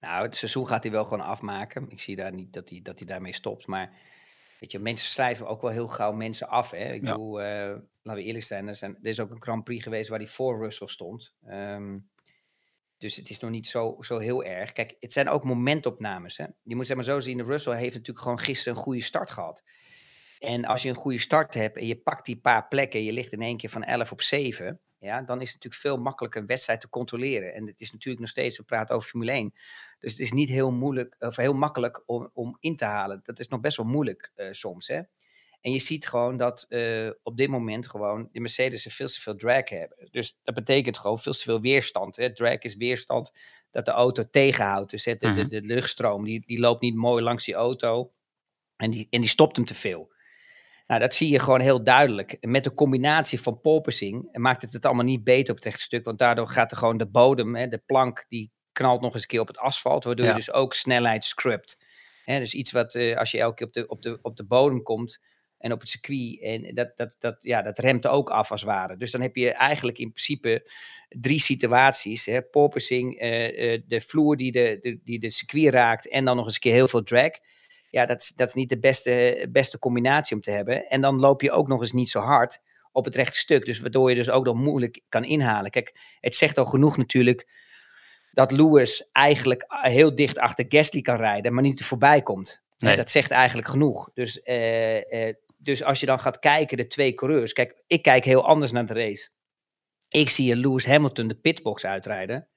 Nou, het seizoen gaat hij wel gewoon afmaken. Ik zie daar niet dat hij, dat hij daarmee stopt. Maar weet je, mensen schrijven ook wel heel gauw mensen af. Hè? Ik Ja. bedoel, eh, laten we eerlijk zijn er, zijn, er is ook een Grand Prix geweest waar hij voor Russell stond. Ehm, dus het is nog niet zo, zo heel erg. Kijk, het zijn ook momentopnames. Hè? Je moet zeg maar zo zien, Russell heeft natuurlijk gewoon gisteren een goede start gehad. En als je een goede start hebt en je pakt die paar plekken, je ligt in één keer van 11 op 7, ja, dan is het natuurlijk veel makkelijker een wedstrijd te controleren. En het is natuurlijk nog steeds, we praten over Formule 1. Dus het is niet heel moeilijk, of heel makkelijk om, om in te halen. Dat is nog best wel moeilijk eh, soms. Hè? En je ziet gewoon dat eh, op dit moment gewoon de Mercedes veel te veel drag hebben. Dus dat betekent gewoon veel te veel weerstand. Hè? Drag is weerstand dat de auto tegenhoudt. Dus hè, de, de, Mhm. de luchtstroom die, die loopt niet mooi langs die auto. En die, en die stopt hem te veel. Nou, dat zie je gewoon heel duidelijk. Met de combinatie van polpersing maakt het het allemaal niet beter op het rechte stuk. Want daardoor gaat er gewoon de bodem, hè, de plank, die knalt nog eens een keer op het asfalt. Waardoor Ja. je dus ook snelheid scrubt. Hè, dus iets wat eh, als je elke keer op de, op, de, op de bodem komt en op het circuit. En dat, dat, dat, ja, dat remt ook af als het ware. Dus dan heb je eigenlijk in principe drie situaties. Hè, porpoising, eh, eh, de vloer die de, de, die de circuit raakt en dan nog eens een keer heel veel drag. Ja, dat, is- dat is niet de beste, beste combinatie om te hebben. En dan loop je ook nog eens niet zo hard op het rechte stuk. Dus waardoor je dus ook nog moeilijk kan inhalen. Kijk, het zegt al genoeg natuurlijk dat Lewis eigenlijk heel dicht achter Gasly kan rijden, maar niet er voorbij komt. Nee. dat zegt eigenlijk genoeg. Dus, eh, eh, dus als je dan gaat kijken, de twee coureurs. Kijk, ik kijk heel anders naar de race. Ik zie een Lewis Hamilton de pitbox uitrijden.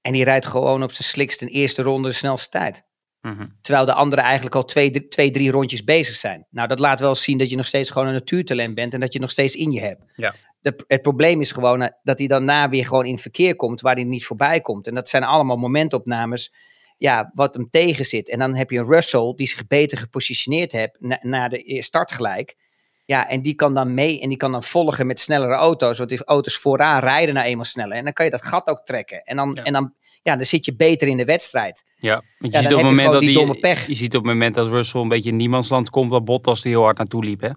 En die rijdt gewoon op zijn slikste eerste ronde de snelste tijd. Mhm. Terwijl de anderen eigenlijk al twee, drie- twee, drie rondjes bezig zijn. Nou, dat laat wel zien dat je nog steeds gewoon een natuurtalent bent en dat je het nog steeds in je hebt. Ja. De, het probleem is gewoon eh, dat hij daarna weer gewoon in verkeer komt waar hij niet voorbij komt. En dat zijn allemaal momentopnames ja, wat hem tegen zit. En dan heb je een Russell die zich beter gepositioneerd heeft na, na de e- start gelijk. Ja, en die kan dan mee en die kan dan volgen met snellere auto's. Want die auto's vooraan rijden nou eenmaal sneller. En dan kan je dat gat ook trekken. En dan, Ja. en dan, ja, dan zit je beter in de wedstrijd. Ja, je ziet op het moment gewoon dat die die, domme pech. Je ziet op het moment dat Russell een beetje in niemandsland komt, dat Bottas er heel hard naartoe liep. Hè?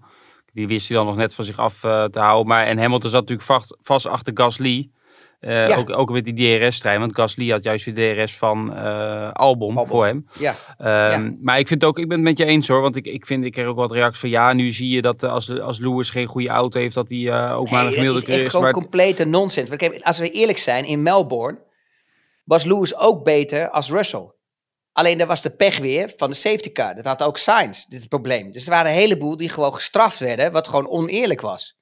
Die wist hij dan nog net van zich af eh, te houden. Maar, en Hamilton zat natuurlijk vast, vast achter Gasly. Eh, Ja. ook, ook met die DRS-trein, want Gasly had juist de DRS van eh Albon, Albon. voor hem. Ja, Ehm, Maar ik vind ook, ik ben het met je eens hoor, want ik, ik, vind, ik kreeg ook wat reacties van ja, nu zie je dat als, als Lewis geen goede auto heeft, dat hij ook maar een gemiddelde is echt is. gewoon Maar complete nonsens. Want kijk, als we eerlijk zijn, in Melbourne was Lewis ook beter als Russell. Alleen daar was de pech weer van de safety car. Dat had ook Sainz, dit probleem. Dus er waren een heleboel die gewoon gestraft werden, wat gewoon oneerlijk was.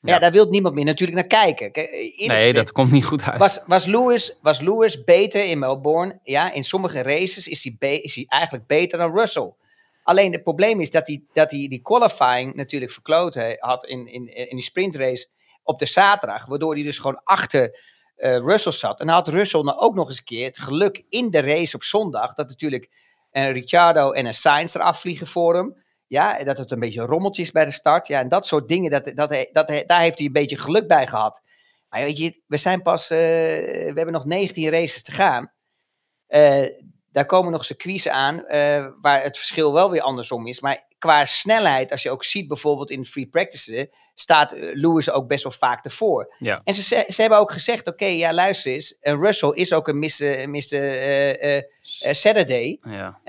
Ja, Ja. daar wil niemand meer natuurlijk naar kijken. Kijk, eh, eerlijk nee, dat komt niet goed uit. was, was, Lewis, was Lewis beter in Melbourne? Ja, in sommige races is hij, be- is hij eigenlijk beter dan Russell. Alleen het probleem is dat hij, dat hij die qualifying natuurlijk verkloot had in, in, in die sprintrace op de zaterdag. Waardoor hij dus gewoon achter eh, Russell zat. En had Russell nou ook nog eens een keer het geluk in de race op zondag. Dat natuurlijk een Ricciardo en een Sainz eraf vliegen voor hem. Ja, dat het een beetje rommeltjes bij de start. Ja, en dat soort dingen, dat, dat, dat, daar heeft hij een beetje geluk bij gehad. Maar weet je, we zijn pas, eh, we hebben nog 19 races te gaan. Eh, daar komen nog circuits aan eh, waar het verschil wel weer andersom is. Maar qua snelheid, als je ook ziet bijvoorbeeld in free practices, staat eh, Lewis ook best wel vaak ervoor. Ja. En ze, ze, hebben ook gezegd, oké, ja luister eens, eh, Russell is ook een Mr. Mr. eh, Saturday Ja.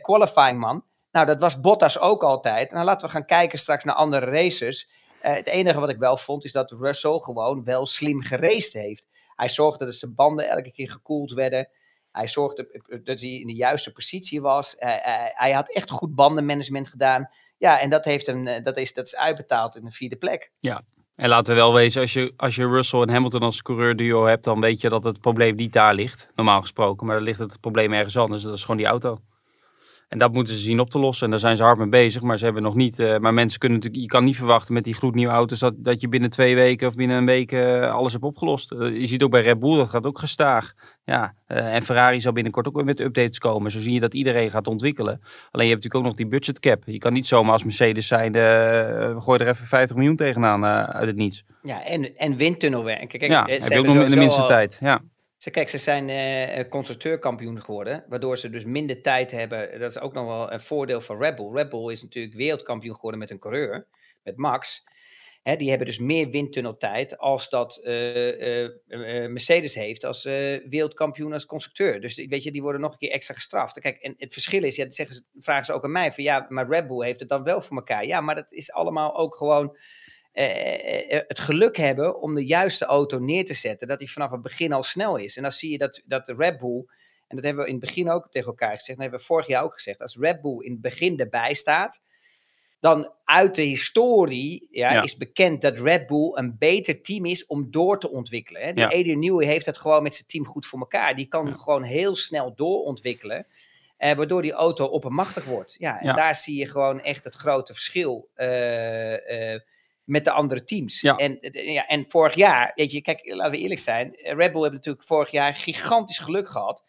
qualifying man. Nou, dat was Bottas ook altijd. Nou, laten we gaan kijken straks naar andere races. Eh, het enige wat ik wel vond, is dat Russell gewoon wel slim geraced heeft. Hij zorgde dat zijn banden elke keer gekoeld werden. Hij zorgde dat hij in de juiste positie was. Eh, eh, hij had echt goed bandenmanagement gedaan. Ja, en dat, heeft hem, eh, dat, is, dat is uitbetaald in de vierde plek. En laten we wel wezen, als je, als je Russell en Hamilton als coureur-duo hebt, dan weet je dat het probleem niet daar ligt, normaal gesproken. Maar dan ligt het probleem ergens anders. Dat is gewoon die auto. En dat moeten ze zien op te lossen. En daar zijn ze hard mee bezig, maar ze hebben nog niet. eh, maar mensen kunnen natuurlijk, je kan niet verwachten met die gloednieuwe auto's dat, dat je binnen twee weken of binnen een week eh, alles hebt opgelost. Eh, je ziet ook bij Red Bull, dat gaat ook gestaag. Ja, en Ferrari zal binnenkort ook weer met updates komen. Zo zie je dat iedereen gaat ontwikkelen. Alleen je hebt natuurlijk ook nog die budget cap. Je kan niet zomaar als Mercedes zijn, uh, gooi er even 50 miljoen tegenaan uit het niets. Ja, en, en windtunnelwerk. Kijk, ja, heb je ook nog in de minste al, tijd. Ja. Ze, kijk, ze zijn uh, constructeurkampioen geworden, waardoor ze dus minder tijd hebben. Dat is ook nog wel een voordeel van Red Bull. Red Bull is natuurlijk wereldkampioen geworden met een coureur, met Max. Hè, die hebben dus meer windtunneltijd als dat eh, eh, eh, Mercedes heeft als eh, wereldkampioen als constructeur. Dus weet je, die worden nog een keer extra gestraft. Kijk, en het verschil is, ja, zeggen ze, vragen ze ook aan mij, van ja, maar Red Bull heeft het dan wel voor elkaar. Ja, maar dat is allemaal ook gewoon eh, eh, het geluk hebben om de juiste auto neer te zetten, dat die vanaf het begin al snel is. En dan zie je dat, dat de Red Bull, en dat hebben we in het begin ook tegen elkaar gezegd, en dat hebben we vorig jaar ook gezegd, als Red Bull in het begin erbij staat, dan uit de historie ja, Ja. is bekend dat Red Bull een beter team is om door te ontwikkelen. Hè. Die Ja. Adrian Newey heeft het gewoon met zijn team goed voor elkaar. Die kan gewoon heel snel doorontwikkelen. Eh, waardoor die auto oppermachtig wordt. Ja, en Ja. daar zie je gewoon echt het grote verschil eh, eh, met de andere teams. Ja. En, eh, ja, en vorig jaar, weet je, kijk, laten we eerlijk zijn. eh, Red Bull heeft natuurlijk vorig jaar gigantisch geluk gehad.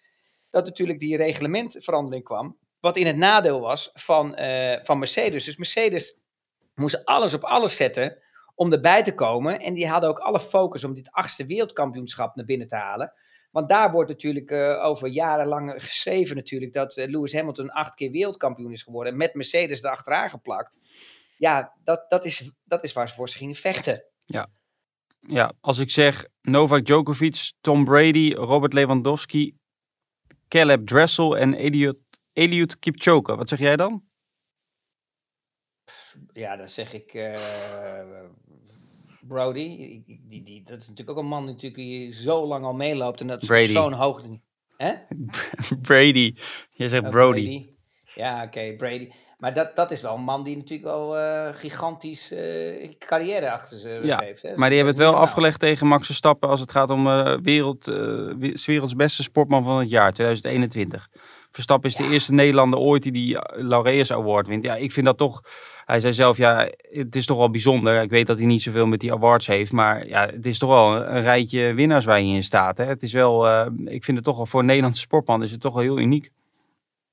Dat natuurlijk die reglementverandering kwam. Wat in het nadeel was van, eh, van Mercedes. Dus Mercedes moest alles op alles zetten om erbij te komen. En die hadden ook alle focus om dit achtste wereldkampioenschap naar binnen te halen. Want daar wordt natuurlijk eh, over jarenlang geschreven natuurlijk dat Lewis Hamilton acht keer wereldkampioen is geworden. Met Mercedes erachteraan geplakt. Ja, dat, dat, is, dat is waar ze voor ze gingen vechten. Ja, als ik zeg Novak Djokovic, Tom Brady, Robert Lewandowski, Caleb Dressel en Eliud, Eliud Kipchoge. Wat zeg jij dan? Ja, dan zeg ik eh, Brody. Die, die, die, dat is natuurlijk ook een man die, natuurlijk, die zo lang al meeloopt. En dat is Brady. zo'n hoogte. Hè? Brady. Jij zegt Oh, Brody. Ja, oké, Brady. Maar dat, dat is wel een man die natuurlijk wel eh, gigantisch eh, carrière achter zich Ja, heeft. Hè? Maar die hebben het wel afgelegd tegen Max Verstappen als het gaat om eh wereld, werelds beste sportman van het jaar 2021. Verstappen is de eerste Nederlander ooit die die Laureus Award wint. Ja, ik vind dat toch. Hij zei zelf, ja, het is toch wel bijzonder. Ik weet dat hij niet zoveel met die awards heeft, maar ja, het is toch wel een, rijtje winnaars waar je in staat. Hè? Het is wel, ik vind het toch wel voor een Nederlandse sportman is het toch wel heel uniek.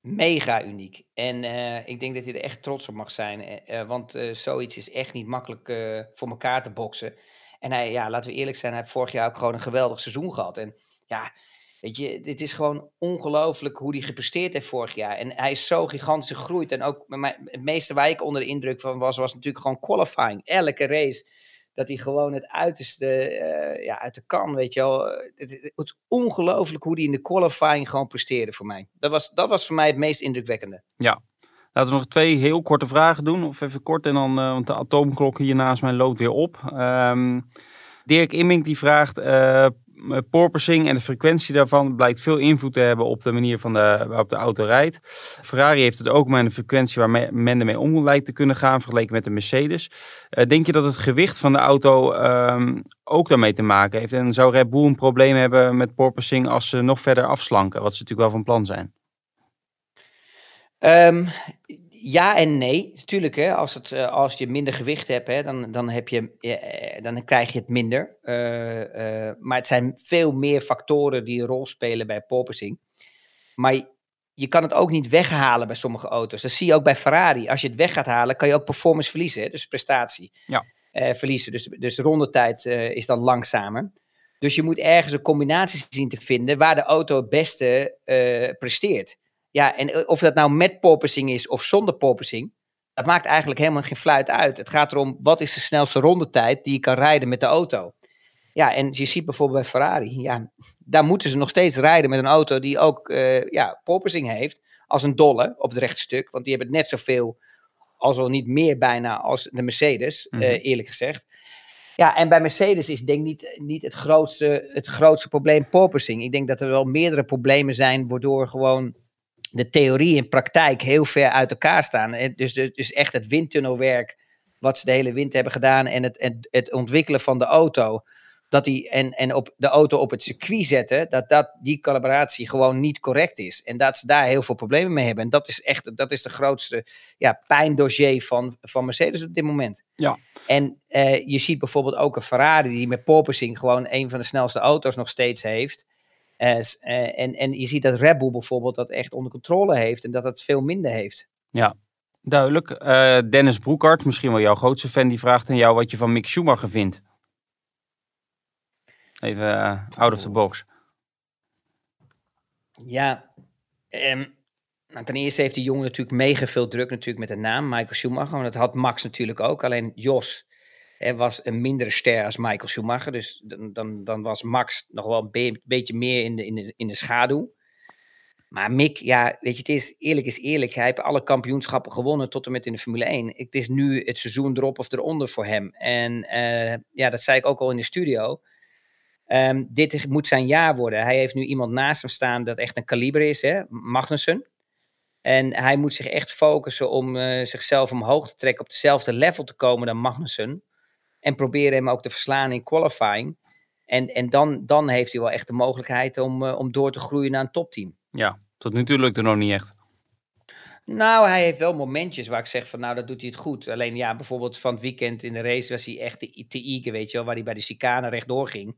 Mega uniek. En eh, ik denk dat hij er echt trots op mag zijn. eh, eh, want zoiets is echt niet makkelijk voor elkaar te boksen. En hij, ja, laten we eerlijk zijn, hij heeft vorig jaar ook gewoon een geweldig seizoen gehad. En ja, weet je, dit is gewoon ongelooflijk hoe hij gepresteerd heeft vorig jaar. En hij is zo gigantisch gegroeid. En ook het meeste waar ik onder de indruk van was, was natuurlijk gewoon qualifying. Elke race. Dat hij gewoon het uiterste eh, ja, uit de kan, weet je wel. Het, het, is ongelooflijk hoe hij in de qualifying gewoon presteerde voor mij. Dat was, dat was voor mij het meest indrukwekkende. Laten we nog twee heel korte vragen doen. Of even kort en dan, eh, want de atoomklok hier naast mij loopt weer op. Ehm, Dirk Immink die vraagt, eh porpoising en de frequentie daarvan blijkt veel invloed te hebben op de manier van de, waarop de auto rijdt. Ferrari heeft het ook maar een frequentie waar me- men ermee om lijkt te kunnen gaan, vergeleken met de Mercedes. Eh, denk je dat het gewicht van de auto ehm, ook daarmee te maken heeft? En zou Red Bull een probleem hebben met porpoising als ze nog verder afslanken, wat ze natuurlijk wel van plan zijn? Ehm, ja en nee. Tuurlijk, hè, als, het, eh, als je minder gewicht hebt, hè, dan, dan, heb je, eh, dan krijg je het minder. Eh, eh, maar het zijn veel meer factoren die een rol spelen bij porpoising. Maar je, kan het ook niet weghalen bij sommige auto's. Dat zie je ook bij Ferrari. Als je het weg gaat halen, kan je ook performance verliezen. Hè, dus prestatie Ja. eh, verliezen. Dus, dus de rondetijd eh, is dan langzamer. Dus je moet ergens een combinatie zien te vinden waar de auto het beste eh, presteert. Ja, en eh, of dat nou met porpoising is of zonder porpoising, dat maakt eigenlijk helemaal geen fluit uit. Het gaat erom, wat is de snelste rondetijd die je kan rijden met de auto? Ja, en je ziet bijvoorbeeld bij Ferrari, ja, daar moeten ze nog steeds rijden met een auto die ook eh ja, porpoising heeft, als een dolle op het rechtstuk. Want die hebben net zoveel, als al niet meer bijna, als de Mercedes, eh, Mhm. eerlijk gezegd. Ja, en bij Mercedes is denk ik niet, niet het, grootste, het grootste probleem porpoising. Ik denk dat er wel meerdere problemen zijn, waardoor gewoon de theorie en praktijk heel ver uit elkaar staan. Dus, dus, dus echt het windtunnelwerk, wat ze de hele wind hebben gedaan, en het, het, het ontwikkelen van de auto, dat die, en, en op de auto op het circuit zetten, dat, dat die calibratie gewoon niet correct is. En dat ze daar heel veel problemen mee hebben. En dat is echt dat is de grootste ja, pijndossier van, van Mercedes op dit moment. Ja. En eh, je ziet bijvoorbeeld ook een Ferrari die met porpoising gewoon een van de snelste auto's nog steeds heeft. Eh, en, en je ziet dat Red Bull bijvoorbeeld dat echt onder controle heeft en dat het veel minder heeft. Duidelijk. Eh, Dennis Broekhart, misschien wel jouw grootste fan, die vraagt aan jou wat je van Mick Schumacher vindt. Even eh, out of the box. Ja, ehm, nou, ten eerste heeft die jongen natuurlijk mega veel druk natuurlijk met de naam Michael Schumacher. Want dat had Max natuurlijk ook. Alleen Jos, Hij was een mindere ster als Michael Schumacher. Dus dan, dan, dan was Max nog wel een be- beetje meer in de, in, de, schaduw. Maar Mick, ja, weet je, het is eerlijk is eerlijk. Hij heeft alle kampioenschappen gewonnen tot en met in de Formule 1. Het is nu het seizoen erop of eronder voor hem. En eh, ja, dat zei ik ook al in de studio. Ehm, dit moet zijn jaar worden. Hij heeft nu iemand naast hem staan dat echt een kaliber is, hè? Magnussen. En hij moet zich echt focussen om eh, zichzelf omhoog te trekken, op dezelfde level te komen dan Magnussen. En proberen hem ook te verslaan in qualifying. En, en dan, dan heeft hij wel echt de mogelijkheid om, eh, om door te groeien naar een topteam. Ja, tot nu toe lukt het nog niet echt. Nou, hij heeft wel momentjes waar ik zeg van, nou, dat doet hij het goed. Alleen ja, bijvoorbeeld van het weekend in de race was hij echt te, te eager, weet je wel, waar hij bij de chicane rechtdoor ging.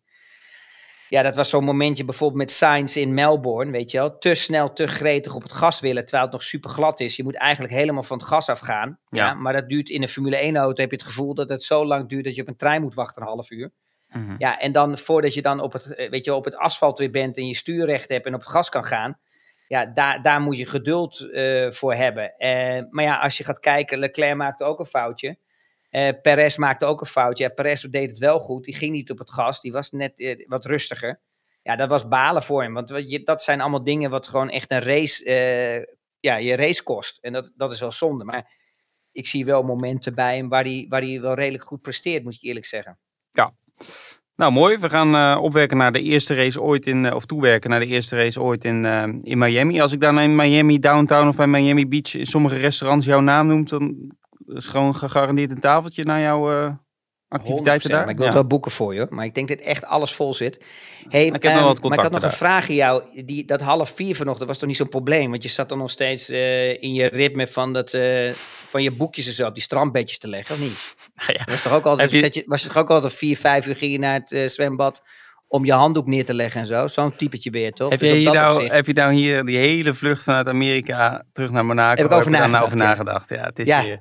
Ja, dat was zo'n momentje bijvoorbeeld met Sainz in Melbourne, weet je wel. Te snel, te gretig op het gas willen, terwijl het nog super glad is. Je moet eigenlijk helemaal van het gas afgaan. Ja. Ja. maar dat duurt in een Formule 1 auto, heb je het gevoel dat het zo lang duurt dat je op een trein moet wachten een half uur. Mhm. Ja, en dan voordat je dan op het, eh, weet je, wel, op het asfalt weer bent en je stuur recht hebt en op het gas kan gaan. Ja, daar, daar moet je geduld eh, voor hebben. Eh, maar ja, als je gaat kijken, Leclerc maakte ook een foutje. Eh Perez maakte ook een foutje. Ja, Perez deed het wel goed. Die ging niet op het gas. Die was net eh, wat rustiger. Ja, dat was balen voor hem. Want je, dat zijn allemaal dingen wat gewoon echt een race, eh, ja, je race kost. En dat, dat is wel zonde. Maar ik zie wel momenten bij hem waar hij, waar wel redelijk goed presteert, moet ik eerlijk zeggen. Nou, mooi. We gaan opwerken naar de eerste race ooit in, of toewerken naar de eerste race ooit in, in Miami. Als ik dan in Miami Downtown of bij Miami Beach in sommige restaurants jouw naam noem, dan is gewoon gegarandeerd een tafeltje naar jouw eh, activiteiten 100%, daar. Maar ik wil Ja. het wel boeken voor je. Maar ik denk dat echt alles vol zit. Hey, Ik heb nog ehm, wat maar ik had nog een vraag aan jou. Die, dat half vier vanochtend was toch niet zo'n probleem? Want je zat dan nog steeds eh, in je ritme van, dat, eh, van je boekjes en zo op die strandbedjes te leggen, of niet? Ja. Was, toch ook altijd, je- was je toch ook altijd vier, vijf uur ging je naar het zwembad om je handdoek neer te leggen en zo? Zo'n typetje weer, toch? Heb Dus je, hier nou, opzicht- heb je nou hier die hele vlucht vanuit Amerika terug naar Monaco? Heb ik over daar nou nagedacht, over ja. nagedacht? Ja, het is Ja. weer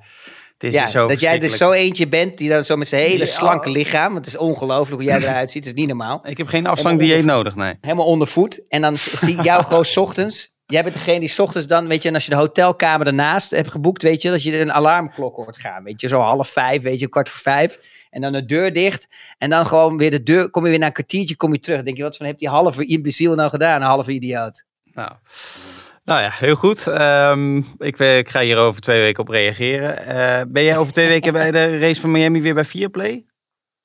het is ja, zo dat jij dus zo eentje bent die dan zo met zijn hele Ja. slanke lichaam, want het is ongelooflijk hoe jij eruit ziet, het is niet normaal. Ik heb geen afslankdieet nodig, nee. helemaal onder voet. En dan zie ik jou gewoon 's ochtends. Jij bent degene die 's ochtends dan, weet je, en als je de hotelkamer ernaast hebt geboekt, weet je, dat je een alarmklok hoort gaan. Weet je, zo half vijf, weet je, kwart voor vijf. En dan de deur dicht. En dan gewoon weer de deur, kom je weer na een kwartiertje, kom je terug. Dan denk je, wat van heb die halve imbeciel nou gedaan, een halve idioot? Nou, nou ja, heel goed. Ehm, ik, we- ik ga hier over twee weken op reageren. Eh, ben jij over twee weken bij de race van Miami weer bij Viaplay?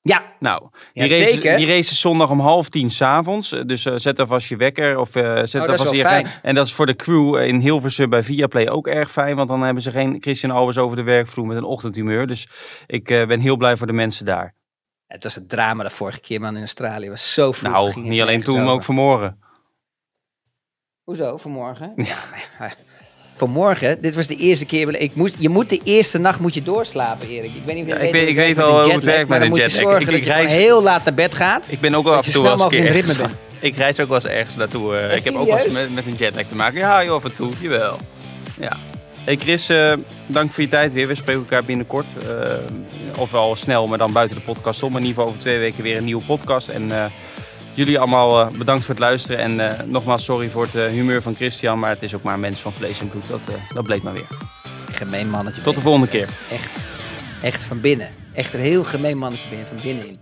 Ja, Nou, Ja, die, race, die race is zondag om half tien s'avonds. Dus eh, zet alvast je wekker of eh, zet Oh, alvast wel je fijn. En dat is voor de crew in Hilversum bij Viaplay ook erg fijn. Want dan hebben ze geen Christian Albers over de werkvloer met een ochtendhumeur. Dus ik eh, ben heel blij voor de mensen daar. het was een drama de vorige keer, man, in Australië. Het was zo vroeg. nou, het niet alleen toen, maar ook vanmorgen. Hoezo, vanmorgen? Ja. Vanmorgen, dit was de eerste keer. Ik moest, je moet de eerste nacht moet je doorslapen, Erik. Ik weet niet of je Ja, ik weet, ik hoe weet het jetlag, werkt met dan een moet je jetlag. zorgen Ik- ik dat je heel laat naar bed gaat. Ik ben ook Dat af en toe het ergens- ritme Ik reis ook wel eens ergens naartoe. eh. ik heb ook wel eens met, met een jetlag te maken. Ja, joh, af en toe. Jawel. Ja. Hey Chris, eh, dank voor je tijd weer. We spreken elkaar binnenkort. eh ofwel snel, maar dan buiten de podcast om. In ieder geval over twee weken weer een nieuwe podcast. En jullie allemaal eh, bedankt voor het luisteren. En eh, nogmaals sorry voor het eh, humeur van Christian. Maar het is ook maar een mens van vlees en bloed. Dat, dat bleek maar weer. Gemeen mannetje. Tot de volgende keer. Echt, echt van binnen. Echt een heel gemeen mannetje ben je van binnenin.